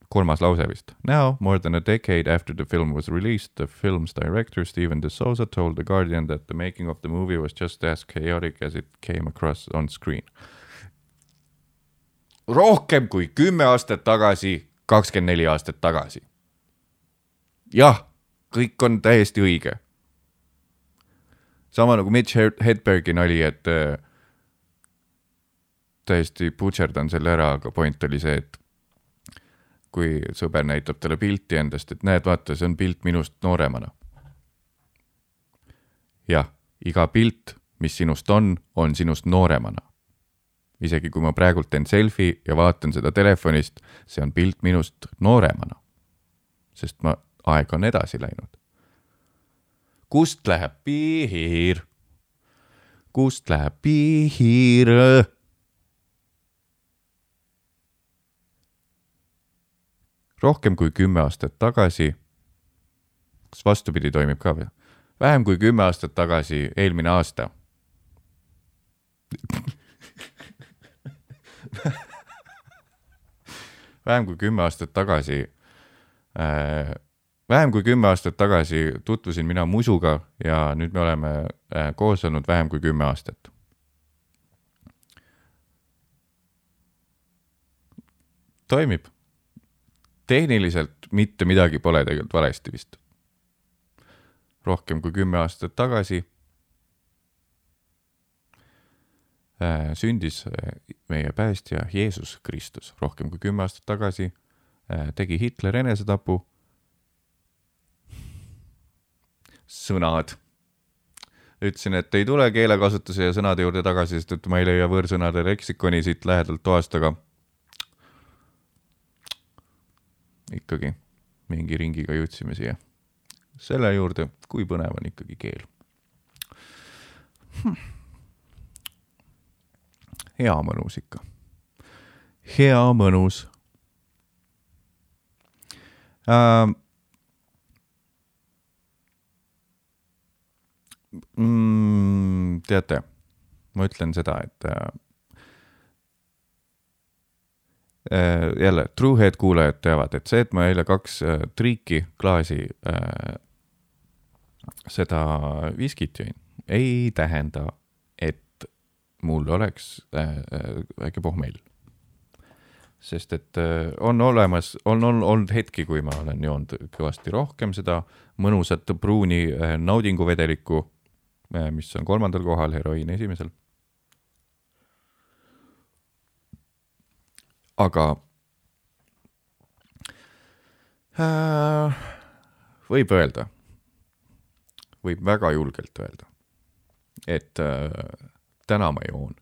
kolmas lause vist. Now, more than a decade after the film was released, the film's director Steven De Souza told The Guardian that the making of the movie was just as chaotic as it came across on screen. rohkem kui kümme aastat tagasi, kakskümmend neli aastat tagasi. jah, kõik on täiesti õige. sama nagu Mitch Hedbergi nali, et äh, täiesti putšerdan selle ära, aga point oli see, et kui sõber näitab talle pilti endast, et näed, vaata, see on pilt minust nooremana. jah, iga pilt, mis sinust on, on sinust nooremana. isegi kui ma praegult teen selfie ja vaatan seda telefonist, see on pilt minust nooremana. sest ma, aeg on edasi läinud. kust läheb piir? kust läheb piir? Rohkem kui kümme aastat tagasi, kas vastupidi toimib ka või? vähem kui kümme aastat tagasi, eelmine aasta vähem kui kümme aastat tagasi äh,, vähem kui kümme aastat tagasi tutvusin mina Musuga ja nüüd me oleme äh, koos olnud vähem kui kümme aastat. toimib tehniliselt mitte midagi pole tegelikult valesti vist. rohkem kui kümme aastat tagasi äh, sündis äh, meie päästja Jeesus Kristus, rohkem kui kümme aastat tagasi äh, tegi Hitler enesetapu. sõnad. ütlesin, et ei tule keelekasutuse ja sõnade juurde tagasi, sest et ma ei leia võõrsõnade leksikoni siit lähedalt toast, aga ikkagi mingi ringiga jõudsime siia. Selle juurde, kui põnev on ikkagi keel. Hm.. hea mõnus ikka, hea mõnus. Uh,. Mm, teate, ma ütlen seda, et uh, jälle, Truehead kuulajad teavad, et see, et ma eile kaks uh, triiki klaasi uh, seda viskit jõin, ei tähenda, et mul oleks äh, väike pohmell sest et äh, on olemas, on, on olnud hetki, kui ma olen joonud kõvasti rohkem seda mõnusat pruuni äh, naudinguvedelikku, äh, mis on kolmandal kohal, heroiin esimesel. Aga äh, võib öelda, võib väga julgelt öelda, et äh, täna ma joon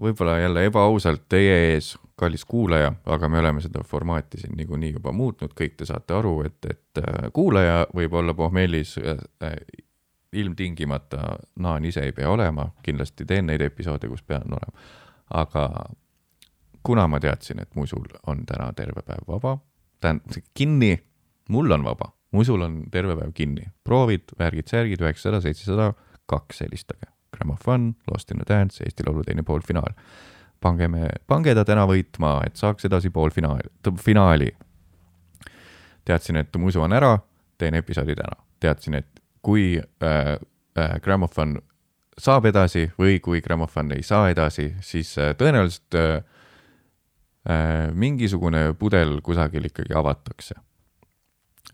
võib-olla jälle ebaausalt teie ees, kallis kuulaja, aga me oleme seda formaati siin niikuinii juba muutnud, kõik te saate aru, et, et äh, kuulaja võib olla pohmellis äh, äh, ilmtingimata naan ise ei pea olema, kindlasti teen neid episoode, kus pean olema. Aga kuna ma teadsin, et musul on täna terve päev vaba, tähendab kinni, mul on vaba, musul on terve päev kinni, proovid, värgid-särgid, üheksasada, seitsesada, kaks helistage Gramophone, Lost in a Dance, Eesti Laulu teine poolfinaal. pange me, pange ta täna võitma, et saaks edasi poolfinaali, finaali. teadsin, et musu on ära, teen episoodi täna. teadsin, et kui äh, äh, Gramophone saab edasi või kui Gramophone ei saa edasi, siis äh, tõenäoliselt äh, äh, mingisugune pudel kusagil ikkagi avatakse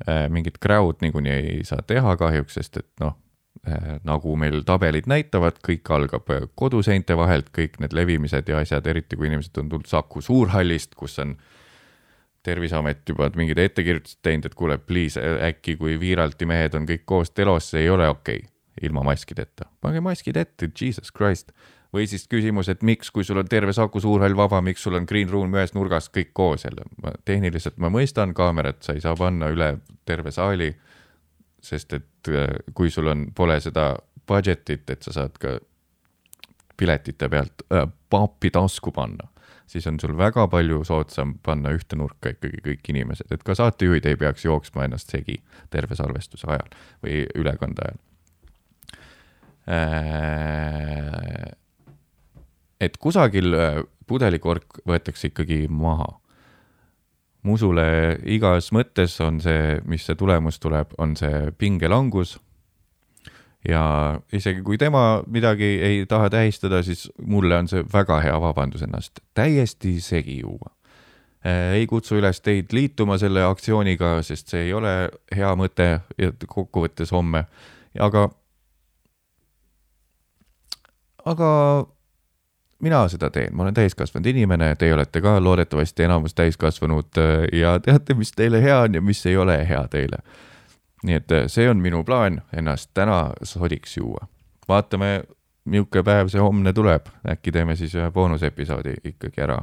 äh,. mingit crowd niikuinii ei saa teha kahjuks, sest et noh Äh, nagu meil tabelid näitavad, kõik algab äh, koduseinte vahelt, kõik need levimised ja asjad, eriti kui inimesed on tulnud Saku Suurhallist, kus on terviseamet juba mingid ettekirjutused teinud, et kuule, please, äkki kui Viiralti mehed on kõik koos telos, see ei ole okei okay, ilma maskideta. pange maskid ette, jesus christ. või siis küsimus, et miks, kui sul on terve Saku Suurhall vaba, miks sul on green room ühes nurgas kõik koos jälle. tehniliselt ma mõistan, kaamerat sa ei saa panna üle terve saali sest et äh, kui sul on, pole seda budget'it, et sa saad ka piletite pealt äh, pappi tasku panna, siis on sul väga palju soodsam panna ühte nurka ikkagi kõik inimesed, et ka saatejuhid ei peaks jooksma ennast segi terve salvestuse ajal või ülekande ajal. Et kusagil äh, pudelikork võetakse ikkagi maha musule igas mõttes on see, mis see tulemus tuleb, on see pingelangus. ja isegi kui tema midagi ei taha tähistada, siis mulle on see väga hea vabandus ennast täiesti segi juua. Äh, ei kutsu üles teid liituma selle aktsiooniga, sest see ei ole hea mõte kokkuvõttes homme, aga, aga mina seda teen, ma olen täiskasvanud inimene, teie olete ka loodetavasti enamus täiskasvanud äh, ja teate, mis teile hea on ja mis ei ole hea teile. nii et äh, see on minu plaan ennast täna sodiks juua. vaatame, milline päev see homne tuleb, äkki teeme siis ühe boonusepisoodi ikkagi ära.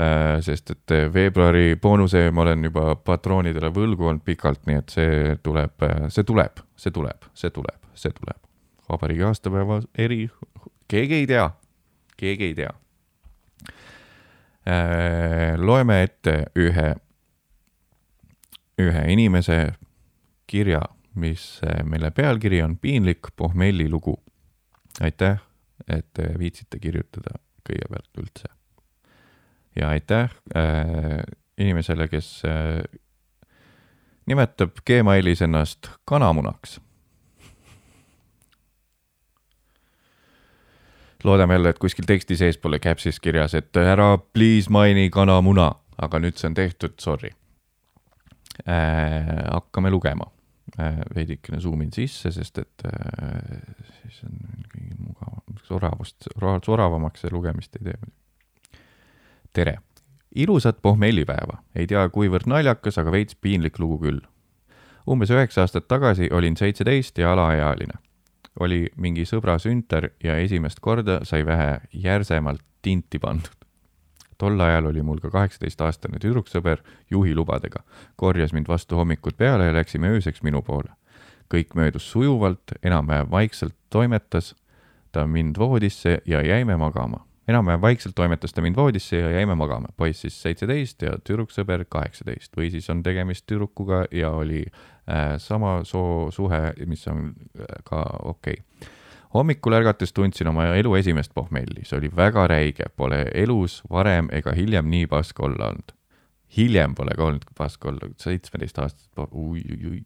Äh, sest et veebruari boonuse ma olen juba patroonidele võlgu olnud pikalt, nii et see tuleb, see tuleb, see tuleb, see tuleb, see tuleb. Vabariigi aastapäeva eri, keegi ei tea keegi ei tea. Äh, loeme ette ühe, ühe inimese kirja, mis, mille pealkiri on Piinlik pohmelli lugu. aitäh, et viitsite kirjutada kõigepealt üldse. ja aitäh äh, inimesele, kes äh, nimetab Gmailis ennast kanamunaks loodame jälle, et kuskil teksti sees pole caps'is kirjas, et ära please maini kanamuna, aga nüüd see on tehtud, sorry äh,. hakkame lugema äh,. veidikene zoom in sisse, sest et äh, siis on kõige mugavam, soravust, soravamaks see lugemist ei tee. tere, ilusat pohmellipäeva, ei tea, kuivõrd naljakas, aga veits piinlik lugu küll. umbes üheksa aastat tagasi olin seitseteist ja alaealine oli mingi sõbra sünter ja esimest korda sai vähe järsemalt tinti pandud. tol ajal oli mul ka kaheksateistaastane tüdruksõber juhilubadega, korjas mind vastu hommikut peale ja läksime ööseks minu poole. kõik möödus sujuvalt, enam-vähem vaikselt toimetas ta mind voodisse ja jäime magama. Enam-vähem vaikselt toimetas ta mind voodisse ja jäime magama, poiss siis seitseteist ja tüdruksõber kaheksateist. Või siis on tegemist tüdrukuga ja oli äh, sama soo suhe, mis on äh, ka okei. Okay. hommikul ärgates tundsin oma elu esimest pohmelli, see oli väga räige, pole elus varem ega hiljem nii pask olla olnud. hiljem pole ka olnud pask olla, seitsmeteist aastat, ui-ui-ui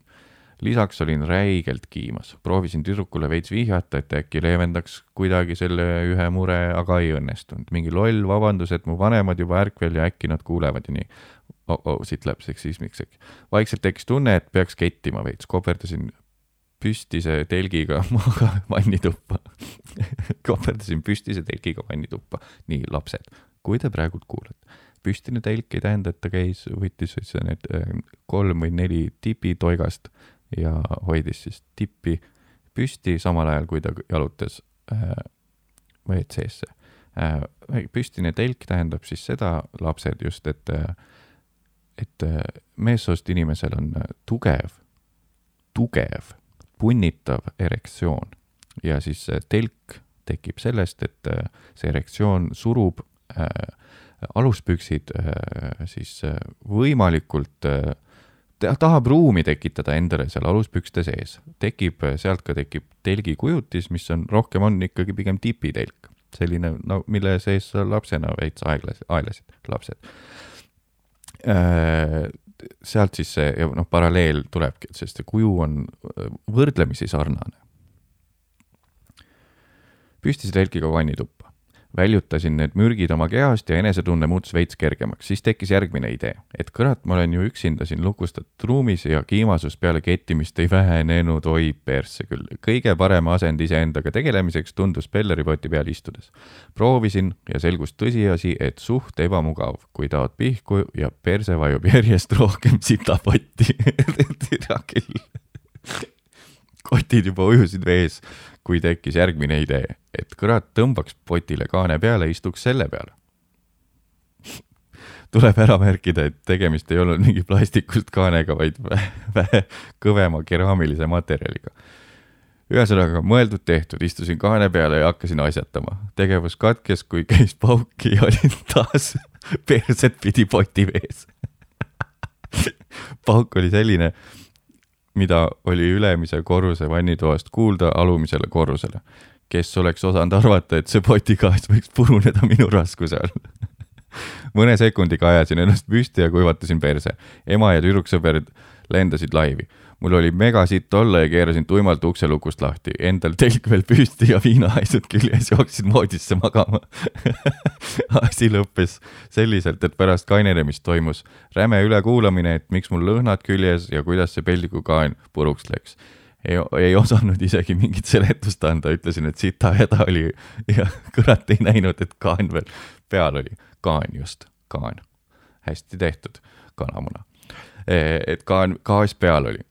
lisaks olin räigelt kiimas, proovisin tüdrukule veits vihjata, et äkki leevendaks kuidagi selle ühe mure, aga ei õnnestunud. mingi loll vabandus, et mu vanemad juba ärkvel ja äkki nad kuulevad ja nii oh,. Oh, siit läheb seksismiks äkki. vaikselt tekkis tunne, et peaks kettima veits, koperdasin püstise telgiga maga vannituppa koperdasin püstise telgiga vannituppa. nii, lapsed, kui te praegult kuulate, püstine telk ei tähenda, et ta käis, võttis need äh, kolm või neli tipitoigast ja hoidis siis tippi püsti, samal ajal kui ta jalutas äh, WC-sse äh,. püstine telk tähendab siis seda, lapsed just, et, äh, et äh, meessoost inimesel on äh, tugev, tugev, punnitav erektsioon ja siis telk tekib sellest, et see erektsioon surub äh, aluspüksid äh, siis äh, võimalikult äh, tahab ruumi tekitada endale seal aluspükste sees, tekib, sealt ka tekib telgikujutis, mis on, rohkem on ikkagi pigem tipitelk, selline, no mille sees sa lapsena veits aeglasid, aeglasid lapsed. Äh, sealt siis see, noh, paralleel tulebki, sest see kuju on võrdlemisi sarnane. püstise telkiga vannituppa väljutasin need mürgid oma kehast ja enesetunne muutus veits kergemaks, siis tekkis järgmine idee, et kurat, ma olen ju üksinda siin lukustatud ruumis ja kiimasus peale kettimist ei vähenenud, oi persse küll. kõige parem asend iseendaga tegelemiseks tundus pelleripoti peal istudes. proovisin ja selgus tõsiasi, et suht ebamugav, kui taod pihku ja perse vajub järjest rohkem sitapotti tea küll. Kotid juba ujusid vees, kui tekkis järgmine idee, et kurat, tõmbaks potile kaane peale, istuks selle peale. tuleb ära märkida, et tegemist ei olnud mingi plastikust kaanega, vaid vähe kõvema keraamilise materjaliga. ühesõnaga, mõeldud-tehtud, istusin kaane peale ja hakkasin asjatama. tegevus katkes, kui käis pauki ja olin taas perset pidi poti vees pauk oli selline mida oli ülemise korruse vannitoast kuulda alumisele korrusele. kes oleks osanud arvata, et see potikaas võiks puruneda minu raskuse all mõne sekundiga ajasin ennast püsti ja kuivatasin perse. ema ja tüdruksõber lendasid laivi mul oli megasitt olla ja keerasin tuimalt ukselukust lahti, endal telk veel püsti ja viinahaisud küljes, jooksin voodisse magama asi lõppes selliselt, et pärast kainenemist toimus räme ülekuulamine, et miks mul lõhnad küljes ja kuidas see peldikukaan puruks läks. ei, ei osanud isegi mingit seletust anda, ütlesin, et sita häda oli ja kurat ei näinud, et kaan veel peal oli. kaan just, kaan. hästi tehtud, kanamuna et kaan, gaas peal oli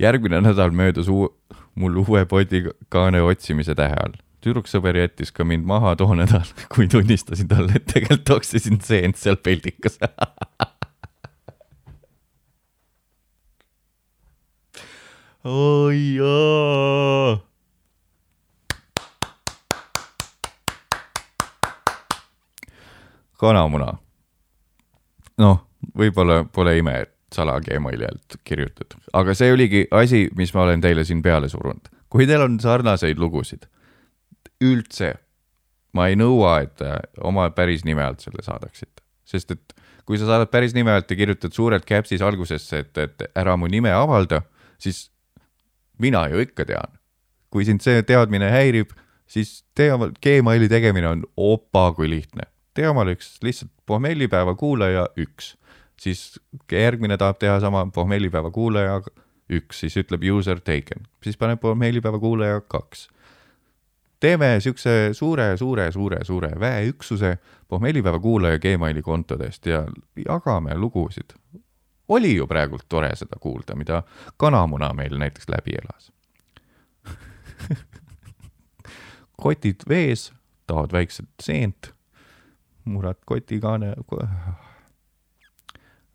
järgmine nädal möödus uu-, mul uue podikaane otsimise tähe all. tüdruksõber jättis ka mind maha too nädal, kui tunnistasin talle, et tegelikult toksisin seent seal peldikas oi jaa. kanamuna. noh, võib-olla pole ime, et salagemaili alt kirjutatud, aga see oligi asi, mis ma olen teile siin peale surunud. kui teil on sarnaseid lugusid, üldse, ma ei nõua, et oma päris nime alt selle saadaksite, sest et kui sa saadad päris nime alt ja kirjutad suurelt caps'is algusesse, et, et ära mu nime avalda, siis mina ju ikka tean. kui sind see teadmine häirib, siis tee oma, Gmaili tegemine on opa kui lihtne. tee omale üks lihtsalt pohmellipäeva kuulaja üks siis järgmine tahab teha sama pohmellipäeva kuulaja üks, siis ütleb user taken, siis paneb pohmellipäeva kuulaja kaks. teeme siukse suure, suure, suure, suure väeüksuse pohmellipäeva kuulaja Gmaili kontodest ja jagame lugusid. oli ju praegult tore seda kuulda, mida kanamuna meil näiteks läbi elas kotid vees, tahavad väikset seent, murad kotikaane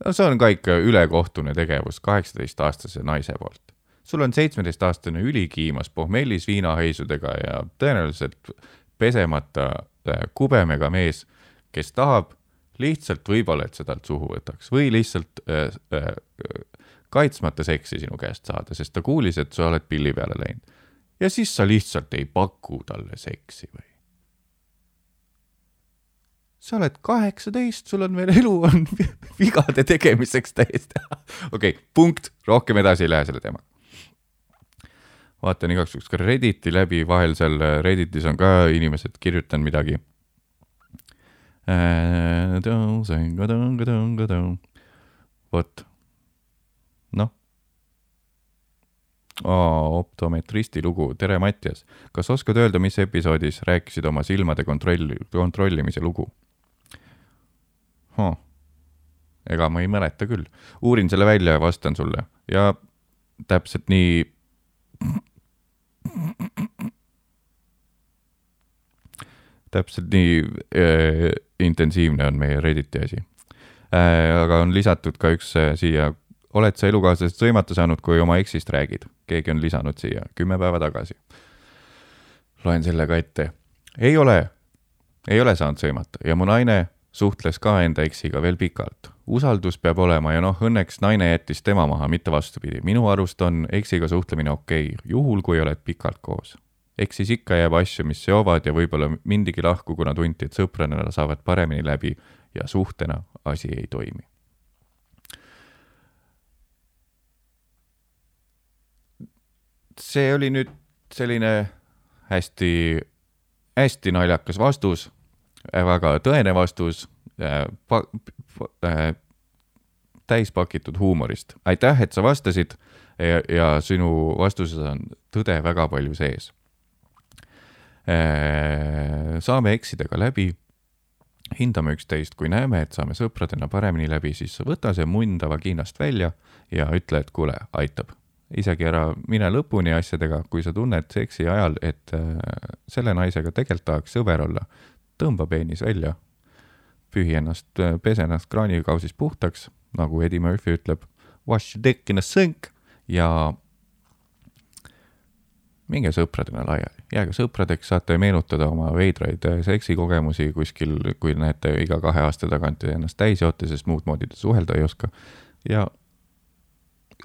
no see on ka ikka ülekohtune tegevus kaheksateistaastase naise poolt. sul on seitsmeteistaastane ülikiimas pohmellis viinaheisudega ja tõenäoliselt pesemata äh, kubemega mees, kes tahab lihtsalt võib-olla, et sa talt suhu võtaks või lihtsalt äh, äh, kaitsmata seksi sinu käest saada, sest ta kuulis, et sa oled pilli peale läinud. ja siis sa lihtsalt ei paku talle seksi või? Sa oled kaheksateist, sul on veel elu on vigade tegemiseks täiesti. okei okay,, punkt, rohkem edasi ei lähe selle teemaga. vaatan igaks juhuks ka Redditi läbi, vahel seal Redditis on ka inimesed kirjutanud midagi. vot, noh. optometristi lugu, tere Mattias, kas oskad öelda, mis episoodis rääkisid oma silmade kontrolli, kontrollimise lugu? Huh. ega ma ei mäleta küll, uurin selle välja ja vastan sulle ja täpselt nii. täpselt nii äh, intensiivne on meie Redditi asi äh,. aga on lisatud ka üks äh, siia, oled sa elukaaslasest sõimata saanud, kui oma eksist räägid? keegi on lisanud siia kümme päeva tagasi. loen selle ka ette. ei ole, ei ole saanud sõimata ja mu naine suhtles ka enda eksiga veel pikalt. usaldus peab olema ja noh, õnneks naine jättis tema maha, mitte vastupidi. minu arust on eksiga suhtlemine okei okay,, juhul kui oled pikalt koos. eks siis ikka jääb asju, mis seovad ja võib-olla mindigi lahku, kuna tunti, et sõpradena saavad paremini läbi ja suhtena asi ei toimi. see oli nüüd selline hästi, hästi naljakas vastus väga tõene vastus. Äh, pa, äh, täispakitud huumorist. aitäh, et sa vastasid. Ja, ja sinu vastuses on tõde väga palju sees. Äh,. saame eksida ka läbi, hindame üksteist, kui näeme, et saame sõpradena paremini läbi, siis võta see munn ta vagiinast välja ja ütle, et kuule, aitab. Isegi ära mine lõpuni asjadega, kui sa tunned seksi ajal, et äh, selle naisega tegelikult tahaks sõber olla, tõmba peenis välja, pühi ennast, pese ennast kraanikausis puhtaks, nagu Eddie Murphy ütleb, wash your dick in a sink ja minge sõpradena laiali, jääge sõpradeks, saate meenutada oma veidraid seksikogemusi kuskil, kui näete iga kahe aasta tagant ennast täis joote, sest muud moodi te suhelda ei oska. ja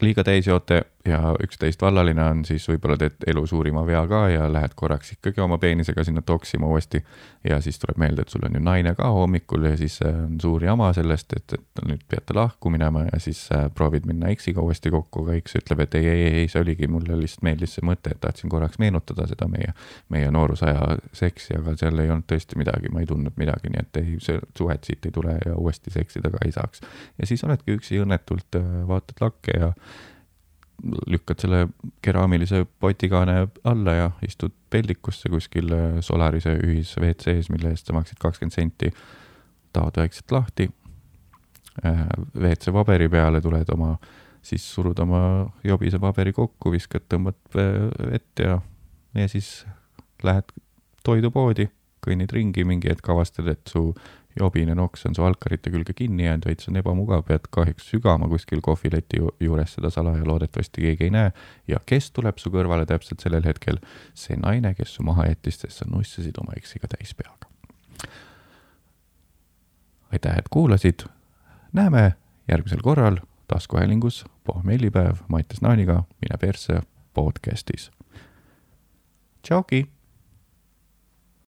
liiga täis joote ja üksteist vallaline on, siis võib-olla teed elu suurima vea ka ja lähed korraks ikkagi oma peenisega sinna toksima uuesti. ja siis tuleb meelde, et sul on ju naine ka hommikul ja siis äh, on suur jama sellest, et, et nüüd peate lahku minema ja siis äh, proovid minna eksiga uuesti kokku, aga eks ütleb, et ei, ei, ei, see oligi, mulle lihtsalt meeldis see mõte, et tahtsin korraks meenutada seda meie, meie noorusaja seksi, aga seal ei olnud tõesti midagi, ma ei tundnud midagi, nii et ei, see suhet siit ei tule ja uuesti seksida ka ei saaks. ja siis oledki üksi õnnetult, äh, vaatad lakke ja lükkad selle keraamilise potikaane alla ja istud peldikusse kuskil äh, Solarise ühis-WC-s, mille eest sa maksid kakskümmend senti. tahad vaikselt lahti. Äh, WC paberi peale tuled oma, siis surud oma jobise paberi kokku, viskad, tõmbad vett ja, ja siis lähed toidupoodi, kõnnid ringi, mingi hetk avastad, et su jobine noks on su alkarite külge kinni jäänud, veits on ebamugav, pead kahjuks sügama kuskil kohvileti juures seda salaja, loodetavasti keegi ei näe. ja kes tuleb su kõrvale täpselt sellel hetkel? see naine, kes su maha jättis, sest sa nussasid oma eksiga täis peaga. aitäh, et kuulasid. näeme järgmisel korral taskuhäälingus pohmellipäev Mattias Naaniga Mine persse podcastis. tšauki